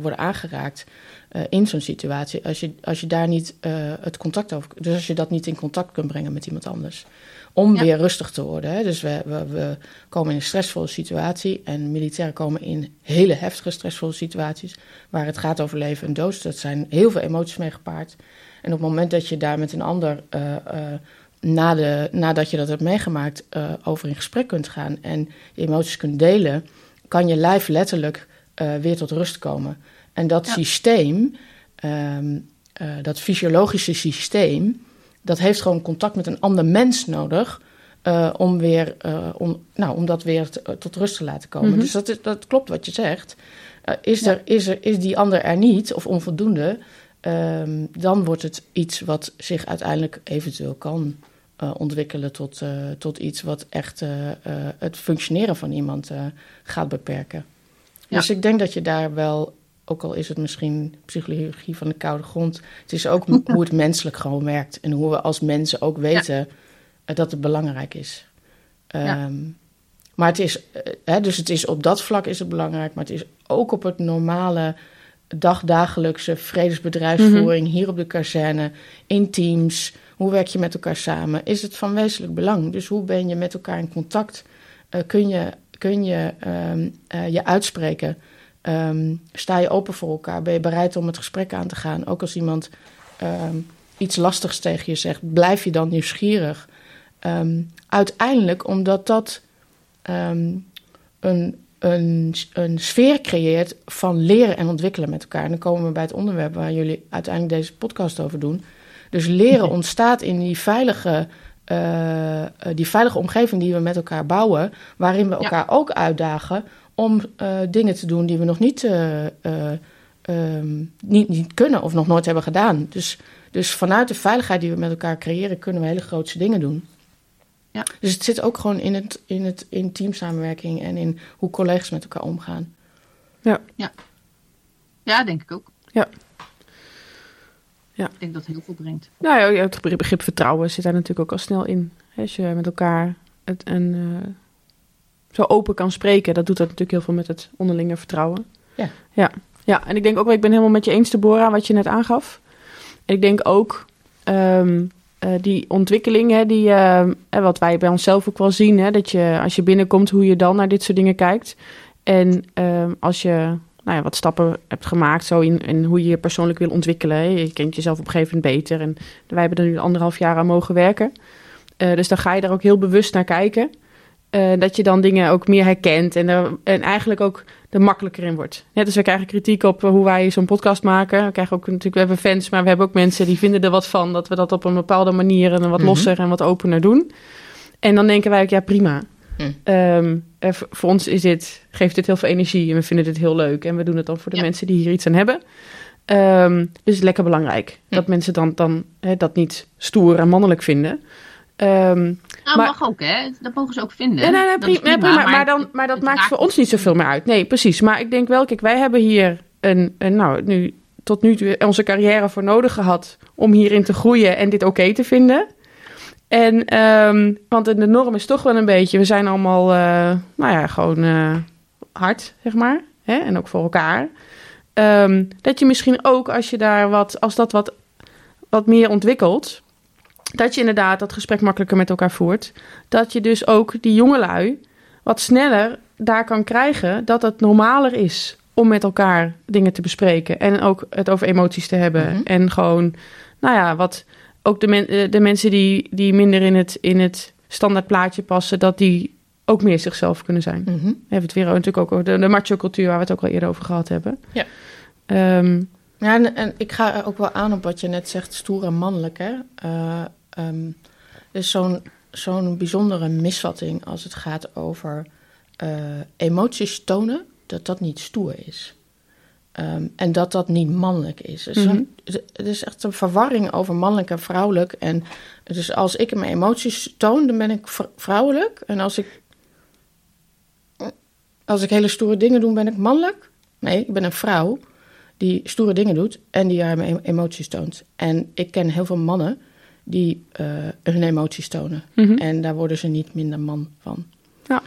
C: worden aangeraakt eh, in zo'n situatie, als je, als je daar niet eh, het contact over, dus als je dat niet in contact kunt brengen met iemand anders, om
B: Ja.
C: weer rustig te worden. Hè? Dus we, we, we komen in een stressvolle situatie en militairen komen in hele heftige stressvolle situaties waar het gaat over leven en dood. Dat zijn heel veel emoties mee gepaard. En op het moment dat je daar met een ander, eh, na de, nadat je dat hebt meegemaakt, over in gesprek kunt gaan en je emoties kunt delen, kan je lijf letterlijk weer tot rust komen. En dat
B: Ja.
C: systeem, ehm, eh, dat fysiologische systeem, dat heeft gewoon contact met een ander mens nodig. eh, om, weer, eh, om, nou, om dat weer t- tot rust te laten komen.
D: Mhm.
C: Dus dat, is, dat klopt wat je zegt. Is,
B: Ja.
C: er, is, er, is die ander er niet of onvoldoende, ehm, dan wordt het iets wat zich uiteindelijk eventueel kan ontwikkelen tot, tot iets wat echt het functioneren van iemand gaat beperken.
B: Ja.
C: Dus ik denk dat je daar wel, ook al is het misschien psychologie van de koude grond, het is ook hoe het menselijk gewoon werkt en hoe we als mensen ook weten eh, dat het belangrijk is.
B: Ja.
C: Ehm, maar het is, eh, hè, dus het is op dat vlak is het belangrijk, maar het is ook op het normale dagdagelijkse vredesbedrijfsvoering hier op de kazerne, in teams. Hoe werk je met elkaar samen? Is het van wezenlijk belang? Dus hoe ben je met elkaar in contact? Eh, kun je, kun je ehm, eh, je uitspreken? Ehm, sta je open voor elkaar? Ben je bereid om het gesprek aan te gaan? Ook als iemand ehm, iets lastigs tegen je zegt, blijf je dan nieuwsgierig? Ehm, uiteindelijk omdat dat een, een, een sfeer creëert van leren en ontwikkelen met elkaar. En dan komen we bij het onderwerp waar jullie uiteindelijk deze podcast over doen. Dus leren ontstaat in die veilige, eh, eh, die veilige omgeving die we met elkaar bouwen, waarin we
B: Ja.
C: elkaar ook uitdagen om eh, dingen te doen die we nog niet, eh, eh, ehm, niet, niet kunnen of nog nooit hebben gedaan. Dus, dus vanuit de veiligheid die we met elkaar creëren, kunnen we hele grootse dingen doen.
B: Ja.
C: Dus het zit ook gewoon in, het, in, het, in teamsamenwerking en in hoe collega's met elkaar omgaan.
B: Ja, denk ik ook.
D: Ja. Ja.
B: Ik denk dat het heel veel brengt.
D: Nou ja, het begrip, vertrouwen zit daar natuurlijk ook al snel in. Hè, Als je met elkaar het, en, eh, zo open kan spreken, dat doet dat natuurlijk heel veel met het onderlinge vertrouwen.
C: Ja.
D: Ja, ja en ik denk ook, wel, ik ben helemaal met je eens, Deborah, wat je net aangaf. En ik denk ook, ehm, eh, die ontwikkeling, hè, die, ehm, eh, wat wij bij onszelf ook wel zien, hè, dat je als je binnenkomt, hoe je dan naar dit soort dingen kijkt. En ehm, als je nou ja, wat stappen hebt gemaakt zo in, in hoe je je persoonlijk wil ontwikkelen. hè. Je kent jezelf op een gegeven moment beter. En wij hebben er nu anderhalf jaar aan mogen werken. Eh, dus dan ga je daar ook heel bewust naar kijken. Eh, dat je dan dingen ook meer herkent en, er, en eigenlijk ook er makkelijker in wordt. Net als we krijgen kritiek op eh, hoe wij zo'n podcast maken. We krijgen ook natuurlijk, we hebben fans, maar we hebben ook mensen die vinden er wat van. Dat we dat op een bepaalde manier en wat
C: Mhm.
D: losser en wat opener doen. En dan denken wij ook, ja prima.
C: Hm.
D: Ehm, eh, voor, ons is dit, geeft dit heel veel energie en we vinden dit heel leuk. En we doen het dan voor de
B: Ja.
D: mensen die hier iets aan hebben. Dus het is lekker belangrijk
C: Hm.
D: dat mensen dan, dan hè, dat niet stoer en mannelijk vinden.
B: Nou,
D: Maar-
B: mag ook, hè? Dat mogen ze ook vinden.
D: Nee, nee, nee,
B: Dat
D: prima, maar, dan, maar dat maakt voor ons niet zoveel meer uit. Nee, precies. Maar ik denk wel, kijk, wij hebben hier een, een nou, nu, tot nu toe onze carrière voor nodig gehad om hierin te groeien en dit oké te vinden. En, ehm, want de norm is toch wel een beetje, we zijn allemaal, eh, nou ja, gewoon eh, hard, zeg maar. Hè? En ook voor elkaar. Ehm, dat je misschien ook, als je daar wat, als dat wat, wat meer ontwikkelt, dat je inderdaad dat gesprek makkelijker met elkaar voert. Dat je dus ook die jongelui wat sneller daar kan krijgen dat het normaler is om met elkaar dingen te bespreken. En ook het over emoties te hebben.
C: Mhm.
D: En gewoon, nou ja, wat ook de, men, eh, de mensen die, die minder in het, in het standaard plaatje passen, dat die ook meer zichzelf kunnen zijn.
C: Mhm.
D: We hebben het weer natuurlijk ook over de, de macho-cultuur waar we het ook al eerder over gehad hebben.
C: Ja.
D: Ehm,
C: Ja, en, en ik ga ook wel aan op wat je net zegt, stoer en mannelijk. Hè? Eh, er is zo'n zo'n bijzondere misvatting als het gaat over eh, emoties tonen, dat dat niet stoer is. Ehm, en dat dat niet mannelijk is. Dus een- het is echt een verwarring over mannelijk en vrouwelijk. En dus als ik mijn emoties toon, dan ben ik vrouwelijk. En als ik, als ik hele stoere dingen doe, ben ik mannelijk. Nee, ik ben een vrouw die stoere dingen doet en die haar em- emoties toont. En ik ken heel veel mannen die eh, hun emoties tonen.
D: mhm.
C: En daar worden ze niet minder man van.
D: Ja.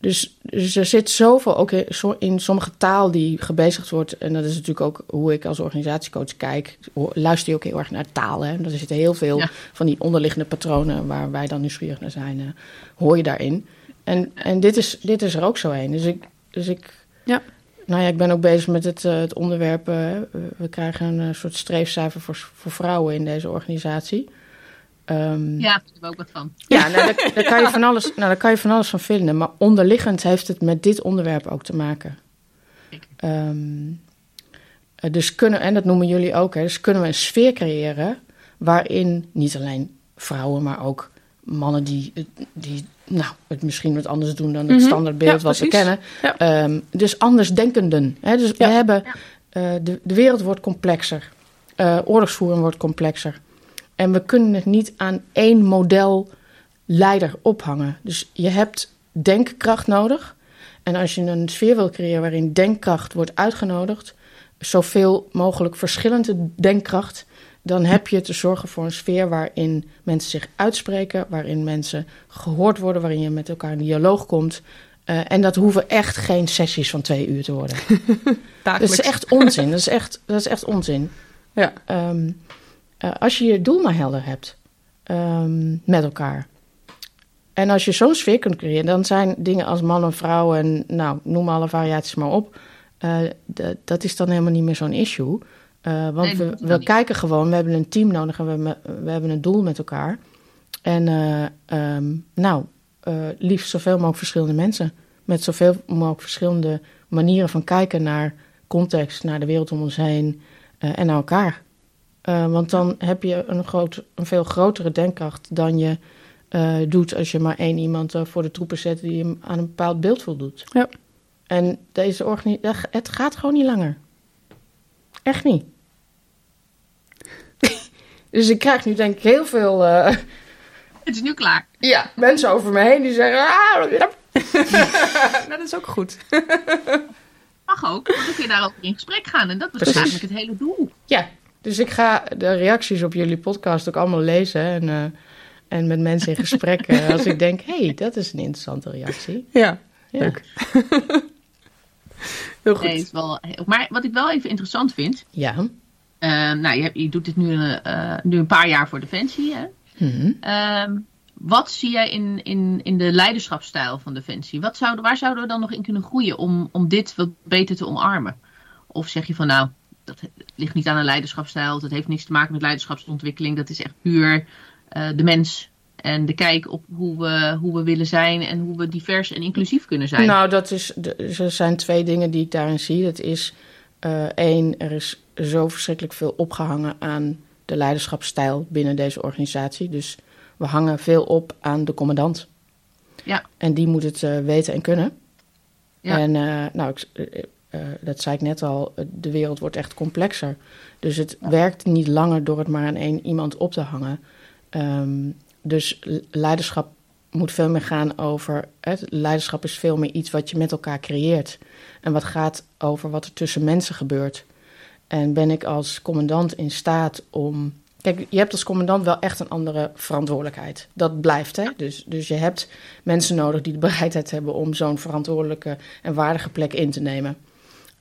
C: Dus, dus er zit zoveel ook in, sommige taal die gebezigd wordt. En dat is natuurlijk ook hoe ik als organisatiecoach kijk. Luister je ook heel erg naar taal. Hè? Er zitten heel veel
B: Ja.
C: van die onderliggende patronen waar wij dan nieuwsgierig naar zijn. eh, hoor je daarin. En, en dit, is, dit is er ook zo een. Dus ik, dus ik
D: Ja.
C: nou ja, ik ben ook bezig met het, eh, het onderwerp. we krijgen een soort streefcijfer voor, voor vrouwen in deze organisatie. Ehm,
B: Ja, daar hebben we ook wat van.
C: ja, nou, daar, daar kan je van alles, nou, daar kan je van alles van vinden. Maar onderliggend heeft het met dit onderwerp ook te maken. Ehm, eh, dus kunnen, en dat noemen jullie ook, hè, dus kunnen we een sfeer creëren waarin niet alleen vrouwen, maar ook mannen die, die nou, het misschien wat anders doen dan het
D: Mhm.
C: standaardbeeld
D: Ja,
C: wat we kennen.
D: Ja.
C: Ehm, dus anders denkenden. Hè? Dus
D: Ja.
C: we hebben, eh, de, de wereld wordt complexer. Eh oorlogsvoering wordt complexer. En we kunnen het niet aan één model leider ophangen. Dus je hebt denkkracht nodig. En als je een sfeer wil creëren waarin denkkracht wordt uitgenodigd, zoveel mogelijk verschillende denkkracht, dan heb je te zorgen voor een sfeer waarin mensen zich uitspreken, waarin mensen gehoord worden, waarin je met elkaar in dialoog komt. Eh, en dat hoeven echt geen sessies van twee uur te worden. Dat is echt onzin. Dat is echt, dat is echt onzin.
D: Ja.
C: Ehm, eh, als je je doel maar helder hebt ehm, met elkaar. En als je zo'n sfeer kunt creëren, dan zijn dingen als man en vrouw en nou, noem alle variaties maar op. eh, dat is dan helemaal niet meer zo'n issue. Eh, want
B: Nee,
C: we, we kijken gewoon, we hebben een team nodig en we, hebben- we hebben een doel met elkaar. En eh, ehm, nou, liefst zoveel mogelijk verschillende mensen. Met zoveel mogelijk verschillende manieren van kijken naar context, naar de wereld om ons heen en naar elkaar. Eh, want dan heb je een, groot, een veel grotere denkkracht dan je eh, doet als je maar één iemand eh, voor de troepen zet die hem aan een bepaald beeld voldoet.
D: Ja.
C: En deze organisatie, het gaat gewoon niet langer. Echt niet. dus ik krijg nu denk ik heel veel eh,
B: Het is nu klaar.
C: ja, mensen over me heen die zeggen... Ah.
D: Nou, dat is ook goed.
B: Mag ook, want dan kun je daarover in gesprek gaan. En dat was
C: Precies.
B: eigenlijk het hele doel.
C: Ja, dus ik ga de reacties op jullie podcast ook allemaal lezen. En, eh, en met mensen in gesprek eh, als ik denk... hé, hey, dat is een interessante reactie.
D: Ja,
C: Ja.
D: leuk. Heel goed.
B: Nee, het is wel heel- Maar wat ik wel even interessant vind.
C: Ja.
B: eh, nou, je, hebt, je doet dit nu, een, eh, nu een paar jaar voor Defensie. Hè?
C: Mhm.
B: Ehm, wat zie jij in, in, in de leiderschapsstijl van Defensie? Wat zouden, waar zouden we dan nog in kunnen groeien om, om dit wat beter te omarmen? Of zeg je van nou, dat ligt niet aan een leiderschapsstijl, dat heeft niks te maken met leiderschapsontwikkeling, dat is echt puur eh, de mens en de kijk op hoe we, hoe we willen zijn en hoe we divers en inclusief kunnen zijn.
C: Nou, dat is, er zijn twee dingen die ik daarin zie. Dat is eh, één, er is zo verschrikkelijk veel opgehangen aan de leiderschapsstijl binnen deze organisatie. Dus we hangen veel op aan de commandant.
B: Ja.
C: En die moet het eh, weten en kunnen.
B: Ja.
C: En nou, ik, dat zei ik net al, eh, de wereld wordt echt complexer. Dus het werkt niet langer door het maar aan één iemand op te hangen. Ehm, dus le- leiderschap moet veel meer gaan over. Het leiderschap is veel meer iets wat je met elkaar creëert. En wat gaat over wat er tussen mensen gebeurt. En ben ik als commandant in staat om. Kijk, je hebt als commandant wel echt een andere verantwoordelijkheid. Dat blijft, hè? Dus, dus je hebt mensen nodig die de bereidheid hebben om zo'n verantwoordelijke en waardige plek in te nemen.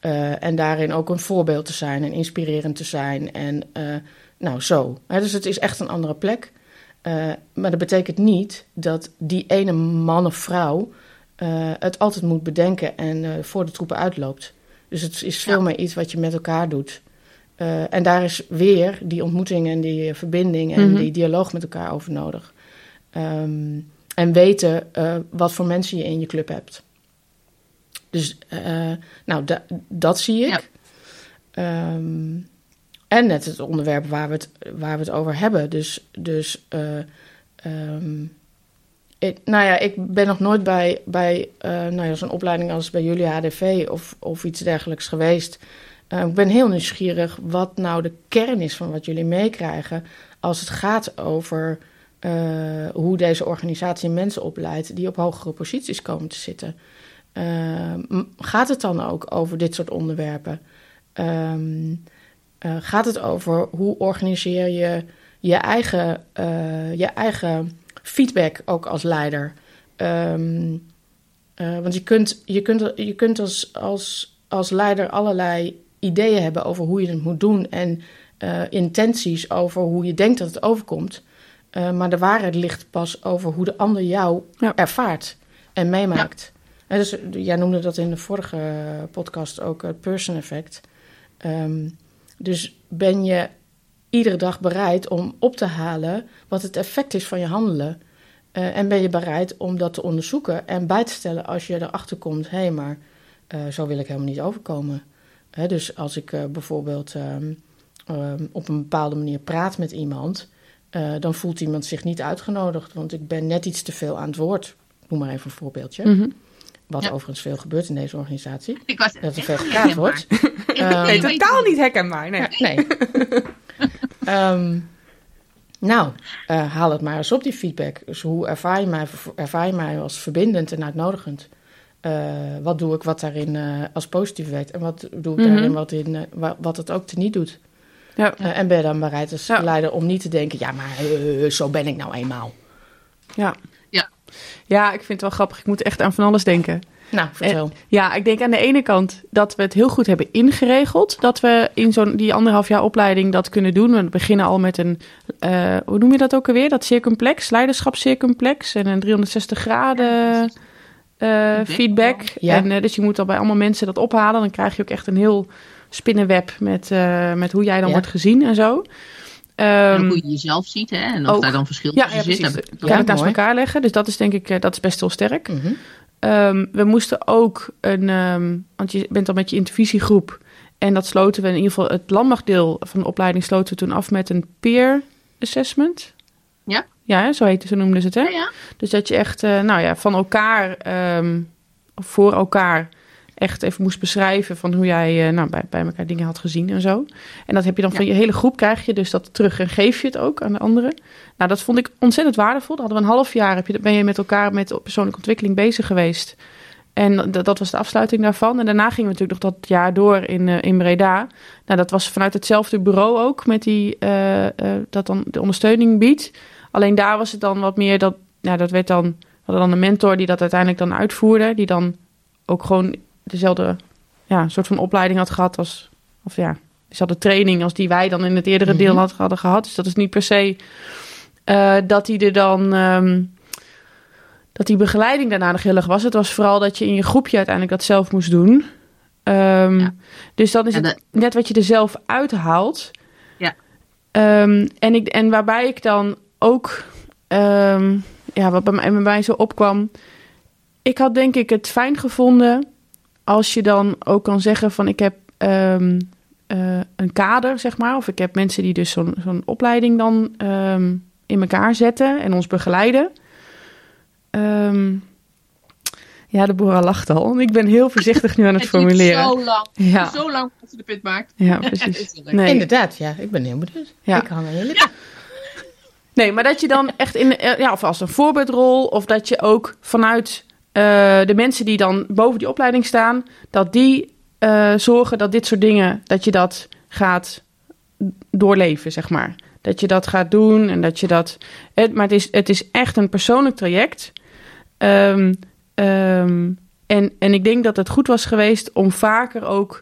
C: Eh, en daarin ook een voorbeeld te zijn en inspirerend te zijn. En eh, nou, zo. Dus het is echt een andere plek. Eh, maar dat betekent niet dat die ene man of vrouw het altijd moet bedenken en voor de troepen uitloopt. Dus het is veel
B: Ja.
C: meer iets wat je met elkaar doet. En daar is weer die ontmoeting en die verbinding en
D: Mhm.
C: die dialoog met elkaar over nodig. Ehm, en weten wat voor mensen je in je club hebt. Dus uh, nou, dat zie ik. Ja. Um, en net het onderwerp waar we het, waar we het over hebben. Dus, dus uh, um, ik, nou ja, ik ben nog nooit bij, bij uh, nou ja, zo'n opleiding als bij jullie HDV of, of iets dergelijks geweest. Uh, ik ben heel nieuwsgierig wat nou de kern is van wat jullie meekrijgen als het gaat over hoe deze organisatie mensen opleidt die op hogere posities komen te zitten. Gaat het dan ook over dit soort onderwerpen? Um, gaat het over hoe organiseer je je eigen, je eigen feedback ook als leider. Um, uh, want je kunt, je kunt, je kunt als, als, als leider allerlei ideeën hebben over hoe je het moet doen en intenties over hoe je denkt dat het overkomt. Maar de waarheid ligt pas over hoe de ander jou ja. ervaart en meemaakt. Ja. En dus, jij noemde dat in de vorige podcast ook het person effect. Um, dus ben je iedere dag bereid om op te halen wat het effect is van je handelen. En ben je bereid om dat te onderzoeken en bij te stellen als je erachter komt: hé, hey, maar zo wil ik helemaal niet overkomen. Hè, dus als ik bijvoorbeeld um, um, op een bepaalde manier praat met iemand, dan voelt iemand zich niet uitgenodigd, want ik ben net iets te veel aan het woord. Noem maar even een voorbeeldje. -hmm. Wat ja. overigens veel gebeurt in deze organisatie.
B: Ik was
C: dat er veel gepraat wordt.
D: um, nee, totaal niet herkenbaar. Nee.
C: nee. um, nou, uh, haal het maar eens op, die feedback. Dus hoe ervaar je mij, ervaar je mij als verbindend en uitnodigend? Uh, wat doe ik wat daarin uh, als positief werkt? En wat doe ik mm -hmm. daarin wat, in, wat het ook teniet doet? Ja. en ben je dan bereid als ja. leider om niet te denken... ja, maar zo ben ik nou eenmaal.
D: Ja. Ja. Ik vind het wel grappig. Ik moet echt aan van alles denken.
C: Nou, vertel.
D: En, ja, ik denk aan de ene kant dat we het heel goed hebben ingeregeld. Dat we in zo'n die anderhalf jaar opleiding dat kunnen doen. We beginnen al met een, uh, hoe noem je dat ook alweer? Dat circumplex, leiderschapscircumplex. En een 360 graden uh, feedback. Ja. En, uh, dus je moet al bij allemaal mensen dat ophalen. Dan krijg je ook echt een heel spinnenweb met, met hoe jij dan ja. wordt gezien en zo.
B: Um, hoe je jezelf ziet hè? en of ook, daar dan verschil tussen
D: ja,
B: zit.
D: Precies. kan het naast elkaar leggen. Dus dat is denk ik dat is best heel sterk. Mm -hmm. Um, we moesten ook een, um, want je bent dan met je intervisiegroep. En dat sloten we in ieder geval, het landmachtdeel van de opleiding sloten we toen af met een peer assessment.
B: Ja.
D: Ja, zo, heette, zo noemden ze het, hè?
B: Ja, ja.
D: Dus dat je echt, uh, nou ja, van elkaar, of voor elkaar echt even moest beschrijven van hoe jij uh, nou, bij, bij elkaar dingen had gezien en zo. En dat heb je dan ja. van je hele groep krijg je dus dat terug en geef je het ook aan de anderen. Nou, dat vond ik ontzettend waardevol. Dan hadden we een half jaar, heb je, ben je met elkaar met persoonlijke ontwikkeling bezig geweest. En dat, dat was de afsluiting daarvan. En daarna gingen we natuurlijk nog dat jaar door in, uh, in Breda. Nou, dat was vanuit hetzelfde bureau ook, met die, uh, uh, dat dan de ondersteuning biedt. Alleen daar was het dan wat meer dat, nou, dat werd dan, we hadden dan een mentor die dat uiteindelijk dan uitvoerde. Die dan ook gewoon dezelfde ja, soort van opleiding had gehad als, of ja, dezelfde training als die wij dan in het eerdere deel had, hadden gehad. Dus dat is niet per se uh, dat hij er dan. Um, dat die begeleiding daarna nog heel erg was. Het was vooral dat je in je groepje uiteindelijk dat zelf moest doen. Um, ja. Dus dan is de... het net wat je er zelf uithaalt.
B: Ja.
D: Um, en, ik, en waarbij ik dan ook, um, ja, wat bij mij, bij mij zo opkwam. Ik had denk ik het fijn gevonden als je dan ook kan zeggen van ik heb uh, een kader, zeg maar. Of ik heb mensen die dus zo'n zo'n opleiding dan in elkaar zetten en ons begeleiden. Um, ja, de boer lacht al. Ik ben heel voorzichtig nu aan het,
B: het
D: formuleren.
B: Zo lang. Ja. Zo lang als je de punt maakt.
D: Ja, precies.
C: nee. Inderdaad, ja. Ik ben heel benieuwd.
D: Ja.
C: Ik kan heel ja.
D: Nee, maar dat je dan echt in, ja, of als een voorbeeldrol, of dat je ook vanuit uh, de mensen die dan boven die opleiding staan, dat die uh, zorgen dat dit soort dingen, dat je dat gaat doorleven, zeg maar. Dat je dat gaat doen en dat je dat. Het, maar het is, het is echt een persoonlijk traject. Um, um, en, en ik denk dat het goed was geweest om vaker ook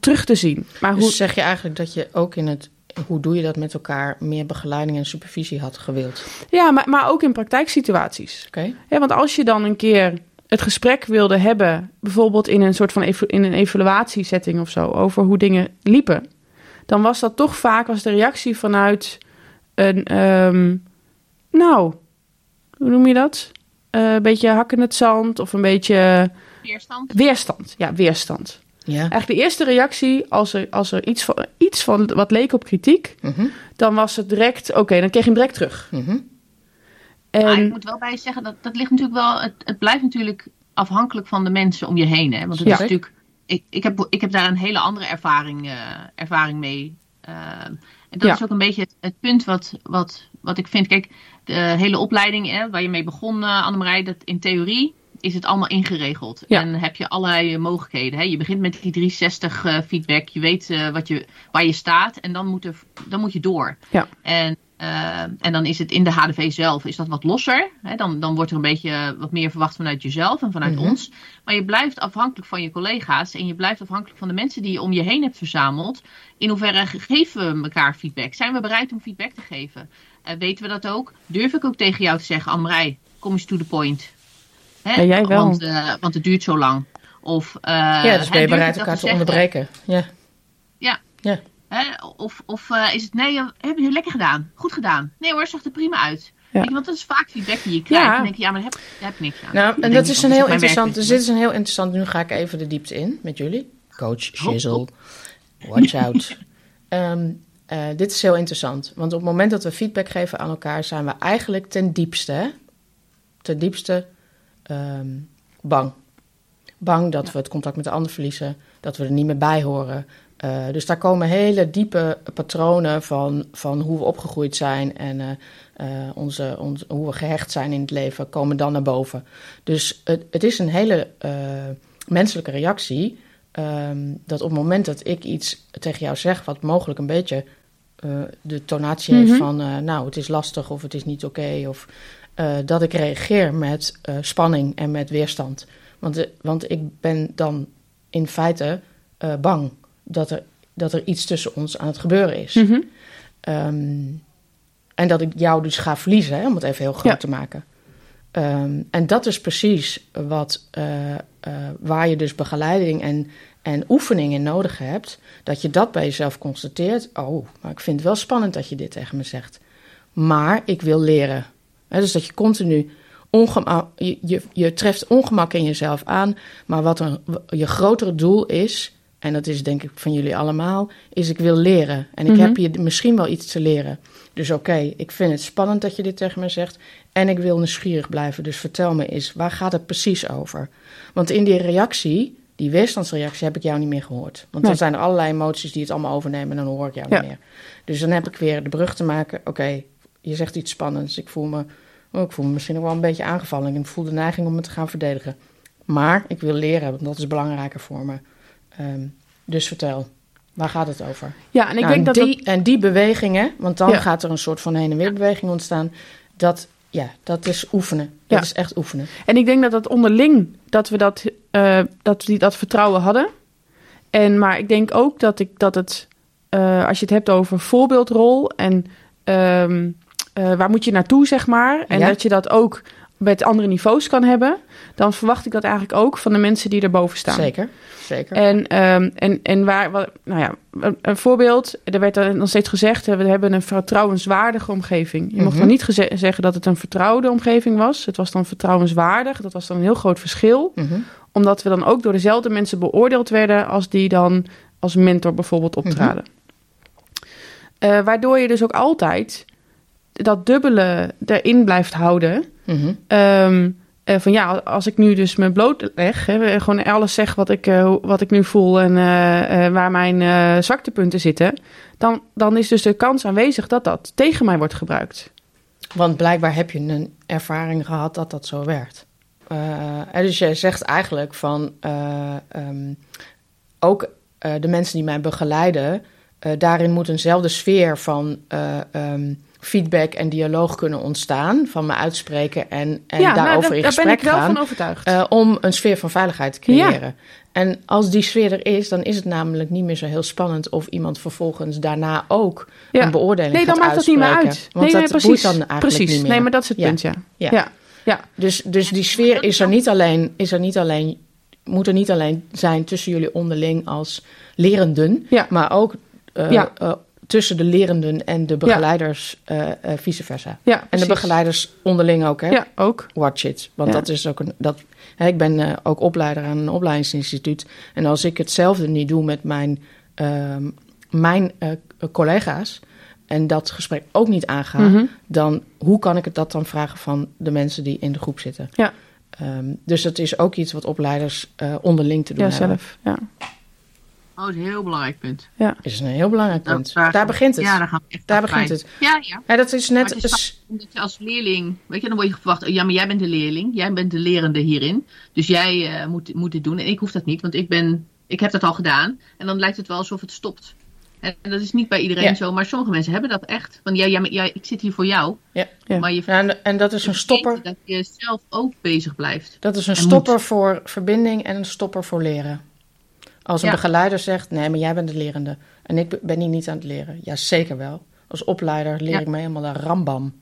D: terug te zien.
C: Maar dus hoe zeg je eigenlijk dat je ook in het. Hoe doe je dat met elkaar? Meer begeleiding en supervisie had gewild?
D: Ja, maar, maar ook in praktijksituaties.
C: Okay.
D: Ja, want als je dan een keer het gesprek wilde hebben, bijvoorbeeld in een soort van in een evaluatiesetting of zo, over hoe dingen liepen dan was dat toch vaak als de reactie vanuit een, um, nou, hoe noem je dat? eh, een beetje hak in het zand of een beetje
B: Weerstand.
D: weerstand. Ja, weerstand.
C: Ja.
D: Eigenlijk de eerste reactie als er, als er iets, van, iets van wat leek op kritiek,
C: Mhm,
D: dan was het direct, oké, dan kreeg je hem direct terug.
C: mhm.
D: En
B: Maar ik moet wel bij je zeggen, dat, dat ligt natuurlijk wel, het, het blijft natuurlijk afhankelijk van de mensen om je heen. Hè? Want het
D: Ja.
B: is natuurlijk, ik, ik, heb, ik heb daar een hele andere ervaring, eh, ervaring mee. Eh, en dat
D: Ja.
B: is ook een beetje het, het punt wat, wat, wat ik vind. Kijk, de hele opleiding hè, waar je mee begon, uh, Annemarij, dat in theorie is het allemaal ingeregeld.
D: Ja.
B: En heb je allerlei mogelijkheden. Hè? Je begint met die 360 uh, feedback. Je weet uh, wat je, waar je staat en dan moet, er, dan moet je door.
D: Ja.
B: En, uh, en dan is het in de HDV zelf is dat wat losser. Hè? Dan, dan wordt er een beetje wat meer verwacht vanuit jezelf en vanuit
C: Mhm.
B: ons. Maar je blijft afhankelijk van je collega's. En je blijft afhankelijk van de mensen die je om je heen hebt verzameld. In hoeverre geven we elkaar feedback? Zijn we bereid om feedback te geven? Uh, weten we dat ook? Durf ik ook tegen jou te zeggen, Annemarij, kom eens to the point. Hè?
D: Ja, jij wel.
B: Want, uh, want het duurt zo lang. Of,
C: ja, dus ben je bereid elkaar te, te onderbreken. Ja.
B: Ja.
C: ja.
B: Hè? Of, of uh, is het, nee, heb je lekker gedaan. Goed gedaan. Nee hoor, zag er prima uit. Ja. Want dat is vaak feedback die je krijgt. Ja. Dan denk je, ja, maar daar heb, daar heb ik niks aan.
C: Nou, en dat is een heel interessant, dus dit is een heel interessant, nu ga ik even de diepte in met jullie. Coach Shizzle, watch out. um, uh, dit is heel interessant, want op het moment dat we feedback geven aan elkaar, zijn we eigenlijk ten diepste, hè? ten diepste um, bang. Bang dat ja. we het contact met de ander verliezen, dat we er niet meer bij horen. Uh, dus daar komen hele diepe patronen van, van hoe we opgegroeid zijn en uh, uh, onze, hoe we gehecht zijn in het leven, komen dan naar boven. Dus het, het is een hele menselijke reactie. Um, dat op het moment dat ik iets tegen jou zeg, wat mogelijk een beetje de tonatie heeft mm -hmm. van, nou, het is lastig of het is niet oké, okay, of dat ik reageer met spanning en met weerstand. Want, want ik ben dan in feite bang dat er, dat er iets tussen ons aan het gebeuren is.
D: Mhm.
C: Mm -hmm. um, en dat ik jou dus ga verliezen, hè, om het even heel groot
D: Ja.
C: te maken. Um, en dat is precies wat, uh, uh, waar je dus begeleiding en, en oefening in nodig hebt. Dat je dat bij jezelf constateert. Oh, maar ik vind het wel spannend dat je dit tegen me zegt. Maar ik wil leren. Dus dat je continu ongemak, je, je, je treft ongemak in jezelf aan. Maar wat een, je grotere doel is, en dat is denk ik van jullie allemaal, is ik wil leren. En ik
D: Mhm.
C: heb je misschien wel iets te leren. Dus oké, ik vind het spannend dat je dit tegen me zegt. En ik wil nieuwsgierig blijven. Dus vertel me eens, waar gaat het precies over? Want in die reactie, die weerstandsreactie, heb ik jou niet meer gehoord. Want
D: Nee.
C: er zijn allerlei emoties die het allemaal overnemen en dan hoor ik jou
D: Ja.
C: niet meer. Dus dan heb ik weer de brug te maken. Oké, je zegt iets spannends. Ik voel me, oh, ik voel me misschien ook wel een beetje aangevallen. En ik voel de neiging om me te gaan verdedigen. Maar ik wil leren, want dat is belangrijker voor me. Ehm, dus vertel, waar gaat het over?
D: Ja, en ik
C: Nou,
D: denk dat
C: en die,
D: dat...
C: En die bewegingen, want dan
D: Ja.
C: gaat er een soort van heen en weer beweging ontstaan. Dat, ja, dat is oefenen. Dat
D: Ja.
C: is echt oefenen.
D: En ik denk dat dat onderling, dat we dat, eh, dat, we die, dat vertrouwen hadden. En, maar ik denk ook dat, ik, dat het, eh, als je het hebt over voorbeeldrol en ehm, eh, waar moet je naartoe, zeg maar. En
C: Ja.
D: dat je dat ook met andere niveaus kan hebben. Dan verwacht ik dat eigenlijk ook van de mensen die erboven staan.
C: Zeker, zeker.
D: En, ehm, en, en waar, wat- nou ja, een, een voorbeeld, er werd dan steeds gezegd, hè, we hebben een vertrouwenswaardige omgeving. Je mocht
C: Mhm.
D: dan niet zeggen dat het een vertrouwde omgeving was. Het was dan vertrouwenswaardig. Dat was dan een heel groot verschil.
C: Mhm.
D: Omdat we dan ook door dezelfde mensen beoordeeld werden als die dan als mentor bijvoorbeeld optraden. Eh, waardoor je dus ook altijd dat dubbele erin blijft houden.
C: Mhm.
D: Ehm, eh, van ja, als ik nu dus me blootleg, hè, gewoon alles zeg wat ik, eh, wat ik nu voel en eh, waar mijn zwaktepunten zitten, dan, dan is dus de kans aanwezig dat dat tegen mij wordt gebruikt.
C: Want blijkbaar heb je een ervaring gehad dat dat zo werkt. En dus jij zegt eigenlijk van eh, ehm, ook de mensen die mij begeleiden, daarin moet eenzelfde sfeer van eh, ehm, feedback en dialoog kunnen ontstaan. Van me uitspreken en, en
D: ja,
C: daarover
D: nou, daar,
C: in
D: daar
C: gesprek
D: ben ik wel
C: gaan.
D: van overtuigd.
C: eh, om een sfeer van veiligheid te creëren. En als die sfeer er is, dan is het namelijk niet meer zo heel spannend of iemand vervolgens daarna ook
D: Ja.
C: een beoordeling
D: nee, dan
C: gaat
D: maakt dat niet meer uit.
C: Want
D: nee,
C: dat
D: nee, precies.
C: dan eigenlijk
D: precies.
C: niet meer.
D: Nee, maar dat is het punt, ja.
C: Ja.
D: ja.
C: Dus, dus die sfeer is er niet alleen, is er niet alleen, moet er niet alleen zijn tussen jullie onderling als lerenden,
D: Ja.
C: maar ook eh,
D: Ja.
C: eh, tussen de lerenden en de begeleiders, eh, eh, vice versa.
D: Ja,
C: En de begeleiders onderling ook, hè?
D: Ja, ook.
C: Watch it. Want
D: Ja.
C: dat is ook een. Dat, hè, ik ben eh, ook opleider aan een opleidingsinstituut. En als ik hetzelfde niet doe met mijn, ehm, mijn eh, collega's. en dat gesprek ook niet aanga.
D: Mhm.
C: dan hoe kan ik het dat dan vragen van de mensen die in de groep zitten?
D: Ja.
C: Ehm, dus dat is ook iets wat opleiders eh, onderling te doen
D: Ja,
C: hebben.
D: zelf. Ja.
B: Oh, dat is een heel belangrijk punt.
C: Is een heel belangrijk
B: Dat-
C: punt.
B: daar-
C: daar begint het.
B: Ja, daar gaan we echt
C: Daar begint het.
B: Ja, ja.
C: Ja, dat is net.
B: Het is je als leerling, weet je, dan word je verwacht, ja, maar jij bent de leerling, jij bent de lerende hierin. Dus jij eh, moet, moet dit doen. En ik hoef dat niet, want ik, ben, ik heb dat al gedaan. En dan lijkt het wel alsof het stopt. En dat is niet bij iedereen
C: Ja.
B: zo, maar sommige mensen hebben dat echt. Van ja, ja, ja, ik zit hier voor jou.
C: ja.
D: Ja.
B: Maar je
C: Ja, en, en dat is een stopper.
B: dat je zelf ook bezig blijft.
C: Dat is een
B: En
C: stopper voor verbinding en een stopper voor leren. Als een
B: Ja.
C: begeleider zegt, nee, maar jij bent de lerende. En ik ben hier niet aan het leren. Ja, zeker wel. Als opleider leer
B: Ja.
C: ik me helemaal de rambam.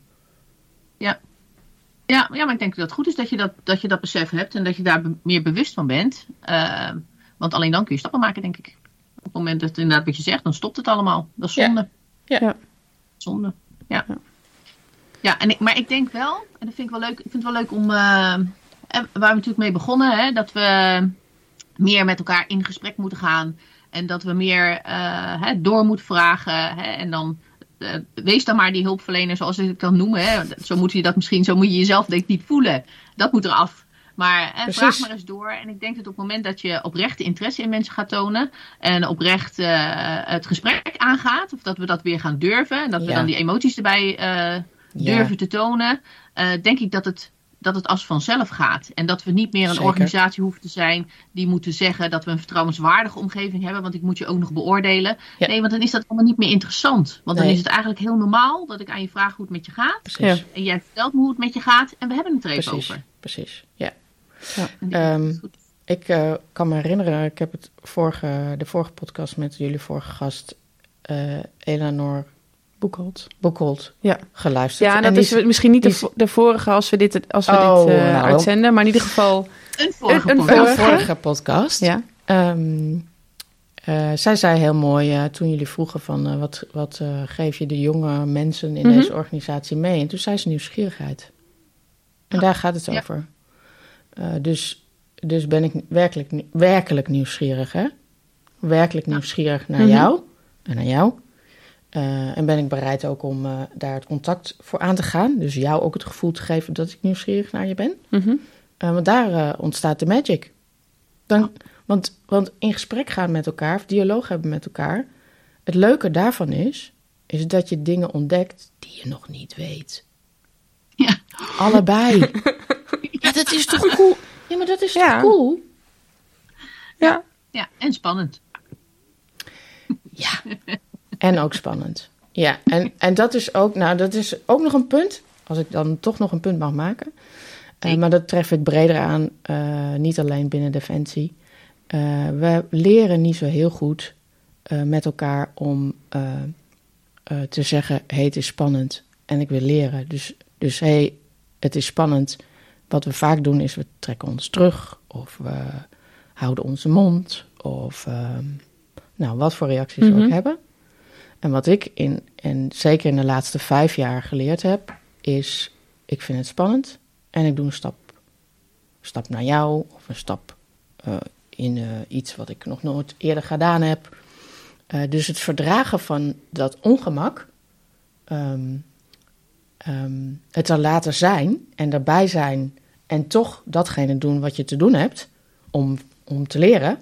B: Ja, ja, maar ik denk dat het goed is dat je dat, dat, je dat besef hebt en dat je daar meer bewust van bent. Eh, want alleen dan kun je stappen maken, denk ik. Op het moment dat inderdaad wat je zegt, dan stopt het allemaal. Dat is
C: Ja.
B: zonde.
C: Ja.
D: Ja.
B: Zonde. Ja. Ja, en ik, maar ik denk wel, en dat vind ik wel leuk, ik vind het wel leuk om, eh, en waar we natuurlijk mee begonnen, hè, dat we meer met elkaar in gesprek moeten gaan. En dat we meer eh, hè, door moeten vragen. Hè, en dan eh, wees dan maar die hulpverlener zoals ik het kan noemen. Hè. Zo moet je dat misschien, zo moet je jezelf denk ik niet voelen. Dat moet eraf. Maar hè, vraag maar eens door. En ik denk dat op het moment dat je oprechte interesse in mensen gaat tonen. En oprecht eh, het gesprek aangaat. Of dat we dat weer gaan durven. En dat we dan die emoties erbij eh,
C: Ja.
B: durven te tonen. eh, denk ik dat het, dat het als vanzelf gaat. En dat we niet meer een
C: Zeker.
B: organisatie hoeven te zijn die moeten zeggen dat we een vertrouwenswaardige omgeving hebben. Want ik moet je ook nog beoordelen.
C: Ja.
B: Nee, want dan is dat allemaal niet meer interessant. Want dan is het eigenlijk heel normaal dat ik aan je vraag hoe het met je gaat.
C: Precies.
D: Ja.
B: En jij vertelt me hoe het met je gaat. En we hebben het er even
C: Precies.
B: over.
C: Precies. Ja.
B: Denk
C: Ehm. Ik eh, kan me herinneren, ik heb het vorige, de vorige podcast met jullie vorige gast, eh Eleanor
D: Boekholt.
C: Boekholt,
D: Ja.
C: geluisterd.
D: Ja, en dat is misschien niet de,
C: is-
D: vorige als we dit, als we
C: Oh,
D: dit eh,
C: nou.
D: uitzenden. Maar in ieder geval...
B: Een vorige
D: een- een
B: podcast.
C: Een
D: vorige?
C: vorige podcast.
D: Ja.
C: Ehm, eh, zij zei heel mooi, eh, toen jullie vroegen van eh, wat, wat eh, geef je de jonge mensen in
D: Mhm.
C: deze organisatie mee? En toen zei ze nieuwsgierigheid. En daar gaat het
B: Ja.
C: over. Eh, dus, dus ben ik werkelijk, werkelijk nieuwsgierig, hè? Werkelijk
B: Ja.
C: nieuwsgierig naar
D: Mhm.
C: jou en naar jou. Eh, en ben ik bereid ook om eh, daar het contact voor aan te gaan. Dus jou ook het gevoel te geven dat ik nieuwsgierig naar je ben.
D: Mhm.
C: Eh, want daar ontstaat de magic. Dan, want, want in gesprek gaan met elkaar, of dialoog hebben met elkaar. Het leuke daarvan is, is dat je dingen ontdekt die je nog niet weet.
B: Ja.
C: Allebei. ja, dat is toch cool? Ja, maar dat is
D: Ja.
C: toch cool?
D: Ja.
B: Ja, en spannend.
C: Ja. En ook spannend. Ja, en, en dat is ook, nou, dat is ook nog een punt, als ik dan toch nog een punt mag maken. Eh, maar dat tref ik breder aan, eh, niet alleen binnen Defensie. Eh, we leren niet zo heel goed met elkaar om te zeggen: hey, het is spannend en ik wil leren. Dus, dus hey, het is spannend. Wat we vaak doen is we trekken ons terug of we houden onze mond of ehm, nou, wat voor reacties we
D: Mhm.
C: ook hebben. En wat ik in, en zeker in de laatste vijf jaar geleerd heb, is: ik vind het spannend en ik doe een stap, stap naar jou of een stap eh, in eh, iets wat ik nog nooit eerder gedaan heb. Eh, dus het verdragen van dat ongemak, ehm, ehm, het er laten zijn en erbij zijn en toch datgene doen wat je te doen hebt om, om te leren,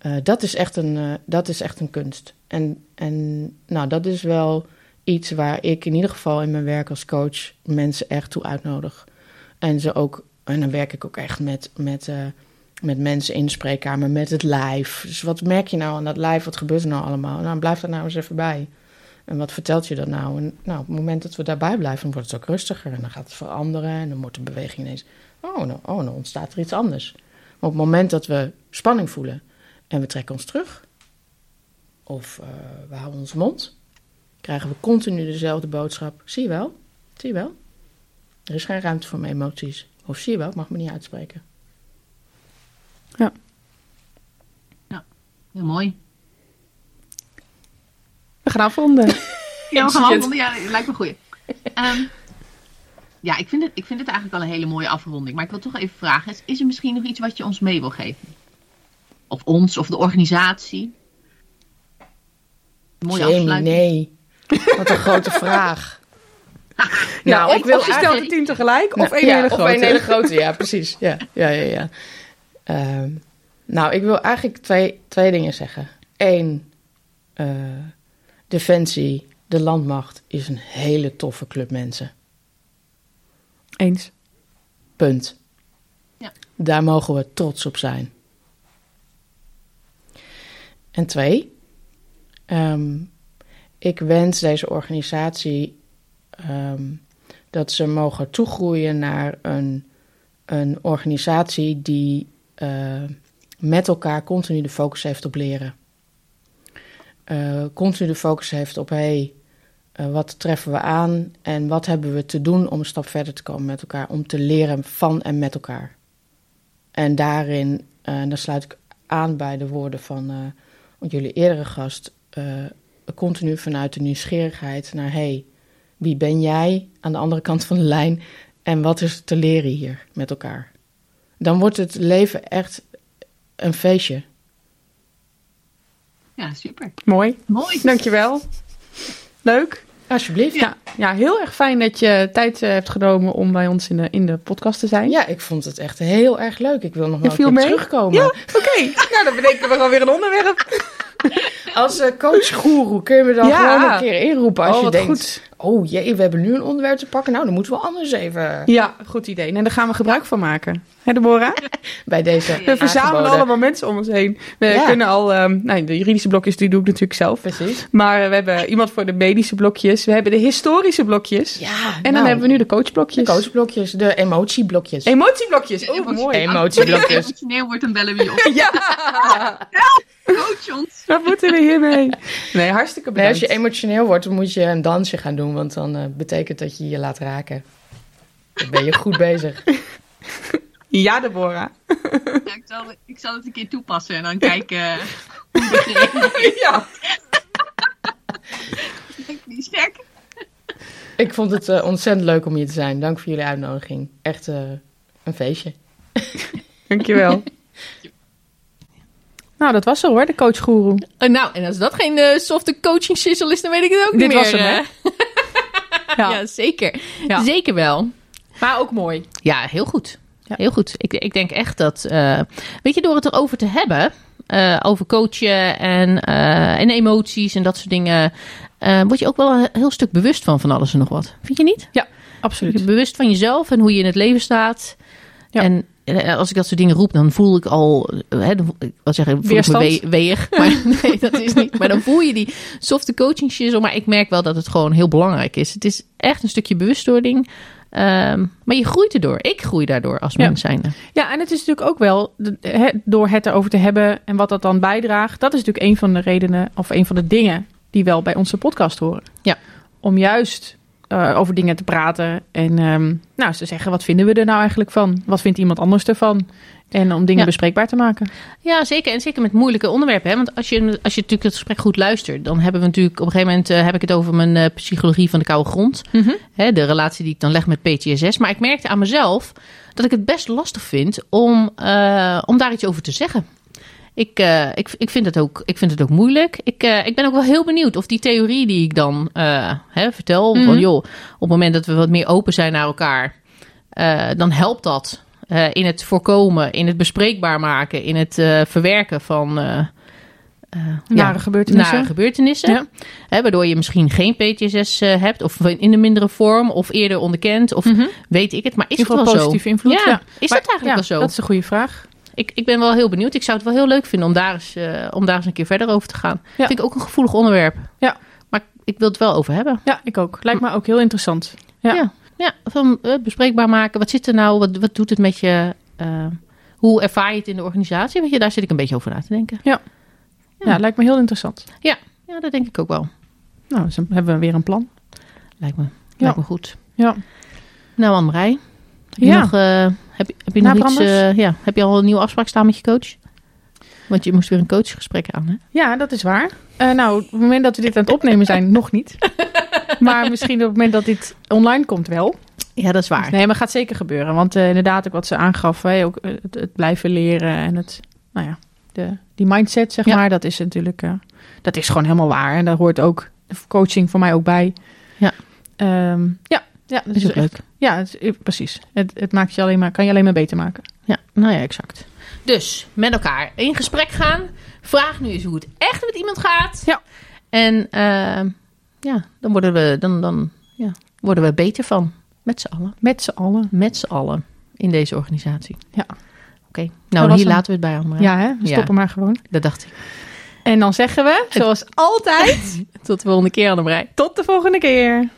C: eh, dat, is echt een, eh, dat is echt een kunst. En, en nou, dat is wel iets waar ik in ieder geval in mijn werk als coach mensen echt toe uitnodig. En ze ook, en dan werk ik ook echt met, met, eh, met mensen in de spreekkamer, met het lijf. Dus wat merk je nou aan dat lijf? Wat gebeurt er nou allemaal? Nou, blijf daar nou eens even bij. En wat vertelt je dat nou? En nou, op het moment dat we daarbij blijven, dan wordt het ook rustiger. En dan gaat het veranderen. En dan wordt de beweging ineens... Oh, nou, oh, dan ontstaat er iets anders. Maar op het moment dat we spanning voelen en we trekken ons terug... of eh, we houden onze mond... krijgen we continu dezelfde boodschap. Zie je wel? Zie je wel? Er is geen ruimte voor mijn emoties. Of zie je wel, ik mag me niet uitspreken.
B: Heel mooi.
D: We gaan afronden.
E: Ja, we gaan
C: het.
E: afronden. Ja, dat lijkt me goed. Ehm, ja, ik vind, het, ik vind het eigenlijk al een hele mooie afronding. Maar ik wil toch even vragen. Is, is er misschien nog iets wat je ons mee wil geven? Of ons, of de organisatie? Mooie
C: Jamie,
E: afsluiting.
C: nee. Wat een grote vraag.
D: Ja,
C: nou,
D: of,
C: ik wil
D: of je stelt
C: eigenlijk-
D: er tien tegelijk, of
C: Nou,
D: één
C: ja,
D: hele grote.
C: Of een hele grote, ja, precies. Ja, ja, ja. ja. Ehm, nou, ik wil eigenlijk twee, twee dingen zeggen. Eén, eh, Defensie, de landmacht, is een hele toffe club mensen.
D: Eens.
C: Punt.
E: Ja.
C: Daar mogen we trots op zijn. En twee, ehm, ik wens deze organisatie ehm, dat ze mogen toegroeien naar een, een organisatie die eh, met elkaar continu de focus heeft op leren. Eh, continu de focus heeft op hey, eh, wat treffen we aan en wat hebben we te doen om een stap verder te komen met elkaar, om te leren van en met elkaar. En daarin, dan sluit ik aan bij de woorden van eh, jullie eerdere gast, eh, continu vanuit de nieuwsgierigheid naar hey, wie ben jij aan de andere kant van de lijn en wat is er te leren hier met elkaar. Dan wordt het leven echt een feestje.
E: Ja, super.
D: Mooi.
E: Mooi.
D: Dankjewel. Leuk.
C: Alsjeblieft.
D: Ja, ja, heel erg fijn dat je tijd eh, hebt genomen om bij ons in de, in de podcast te zijn.
C: Ja, ik vond het echt heel erg leuk. Ik wil nog wel een keer terugkomen.
D: Ja, oké. nou, dan bedenken we gewoon weer een onderwerp.
C: Als uh, coach-goeroe kun je me dan
D: Ja.
C: gewoon een keer inroepen als
D: Oh,
C: je
D: wat
C: denkt...
D: goed.
C: Oh jee, we hebben nu een onderwerp te pakken. Nou, dan moeten we anders even
D: Ja, goed idee. En daar gaan we gebruik van maken. Hè, Deborah?
C: bij deze
D: We verzamelen
C: aangeboden-
D: allemaal mensen om ons heen. We
C: Ja.
D: kunnen al... ehm, nou, de juridische blokjes die doe ik natuurlijk zelf.
C: Precies.
D: Maar we hebben iemand voor de medische blokjes. We hebben de historische blokjes.
C: Ja,
D: En dan hebben we nu de coachblokjes.
C: de coachblokjes, de emotieblokjes.
D: Emotieblokjes. Oh,
E: Emotie-
D: mooi.
C: Emotieblokjes.
E: Emotioneel wordt een bellen wie op.
D: Ja,
E: Coach ons.
D: wat moeten we hiermee? Nee, hartstikke
C: Nee, als je emotioneel wordt, dan moet je een dansje gaan doen. Want dan eh, betekent dat je je laat raken. Dan ben je goed bezig.
D: Ja, Deborah.
E: Ja, ik, zal, ik zal het een keer toepassen en dan kijken eh, hoe dat gereageerd
D: Ja.
E: Die sterk.
C: Ik vond het eh, ontzettend leuk om hier te zijn. Dank voor jullie uitnodiging. Echt eh, een feestje.
D: Dankjewel. Nou, dat was er hoor, de coachgoeroe.
B: Nou, en als dat geen eh, softe coaching sizzle is, dan weet ik het ook
D: Dit
B: niet
D: was
B: meer.
D: hem, hè? Ja.
B: ja, zeker.
D: Ja.
B: Zeker wel.
D: Maar ook mooi.
B: Ja, heel goed.
D: Ja.
B: Heel goed. Ik, ik denk echt dat, eh, weet je, door het erover te hebben, eh, over coachen en, eh, en emoties en dat soort dingen, word je ook wel een heel stuk bewust van van alles en nog wat. Vind je niet? Je
D: Absoluut.
B: bewust van jezelf en hoe je in het leven staat.
D: Ja.
B: En als ik dat soort dingen roep, dan voel ik al, hè, ik wil zeggen, voel ik me we- weeg. Maar nee, dat is niet. Maar dan voel je die softe coaching. Maar ik merk wel dat het gewoon heel belangrijk is. Het is echt een stukje bewustwording. Ehm, maar je groeit erdoor. Ik groei daardoor als
D: Ja.
B: mens zijnde.
D: Ja, en het is natuurlijk ook wel, door het erover te hebben en wat dat dan bijdraagt, dat is natuurlijk een van de redenen of een van de dingen die wel bij onze podcast horen.
B: Ja.
D: Om juist eh, over dingen te praten en ehm, nou, te zeggen, wat vinden we er nou eigenlijk van? Wat vindt iemand anders ervan? En om dingen
B: Ja.
D: bespreekbaar te maken.
B: Ja, zeker. En zeker met moeilijke onderwerpen. Hè? Want als je, als je natuurlijk het gesprek goed luistert, dan hebben we natuurlijk op een gegeven moment eh, heb ik het over mijn eh, psychologie van de koude grond. Hè, de relatie die ik dan leg met PTSS. Maar ik merkte aan mezelf dat ik het best lastig vind om, eh, om daar iets over te zeggen. Ik, ik, ik, vind het ook, ik vind het ook moeilijk. Ik, ik ben ook wel heel benieuwd of die theorie die ik dan hè, vertel,
D: Mhm.
B: van joh, op het moment dat we wat meer open zijn naar elkaar, dan helpt dat eh, in het voorkomen, in het bespreekbaar maken, in het eh, verwerken van eh,
D: Nare gebeurtenissen.
B: nare gebeurtenissen.
D: Ja.
B: Hè, waardoor je misschien geen PTSS hebt, of in een mindere vorm, of eerder onderkend, of
D: Mhm.
B: weet ik het. Maar is het wel zo?
D: positieve invloed.
B: Ja,
D: Ja.
B: is
D: Maar-
B: dat eigenlijk
D: ja,
B: wel zo?
D: Dat is een goede vraag.
B: Ik, ik ben wel heel benieuwd. Ik zou het wel heel leuk vinden om daar eens, om daar eens een keer verder over te gaan.
D: Ja.
B: Vind ik ook een gevoelig onderwerp.
D: Ja.
B: Maar ik wil het wel over hebben.
D: Ja, ik ook. Lijkt me ook heel interessant. Ja.
B: Ja, ja van eh, bespreekbaar maken. Wat zit er nou? Wat, wat doet het met je? eh, hoe ervaar je het in de organisatie? Weet je, daar zit ik een beetje over na te denken.
D: Ja, lijkt me heel interessant.
B: Ja, dat denk ik ook wel.
D: Nou, dus dan hebben we weer een plan.
B: Lijkt me, lijkt me goed.
D: Ja.
B: Nou, Anne-Marij. Heb je,
D: Ja.
B: nog, eh, heb, je- heb je nog iets? Eh, ja, heb je al een nieuwe afspraak staan met je coach? Want je moest weer een coachgesprek aan, hè?
A: Ja, dat is waar. Eh, nou, op het moment dat we dit aan het opnemen zijn, nog niet. Maar misschien op het moment dat dit online komt wel.
B: Ja, dat is waar.
A: Nee, maar gaat zeker gebeuren. Want eh, inderdaad, ook wat ze aangaf, hè, ook eh, het, het blijven leren en het, nou ja, de, die mindset, zeg
B: Ja.
A: maar, dat is natuurlijk, eh, dat is gewoon helemaal waar. En daar hoort ook de coaching voor mij ook bij.
B: Ja.
A: Ehm, ja, ja, dat
B: is ook
A: echt-
B: leuk.
A: Ja, het is- precies. Het, het maakt je alleen maar, kan je alleen maar beter maken.
B: Ja, nou ja, exact. Dus met elkaar in gesprek gaan. Vraag nu eens hoe het echt met iemand gaat.
A: Ja.
B: En ehm, ja, dan worden we, dan, dan, ja, worden we beter van. Met z'n allen.
A: Met z'n allen.
B: Met z'n allen in deze organisatie.
A: Ja.
B: Oké, nou hier laten we het bij Annemarie.
A: Ja, hè? we
B: Ja.
A: stoppen maar gewoon.
B: Dat dacht ik.
A: En dan zeggen we, zoals altijd,
B: Tot de volgende keer Annemarie.
A: tot de volgende keer.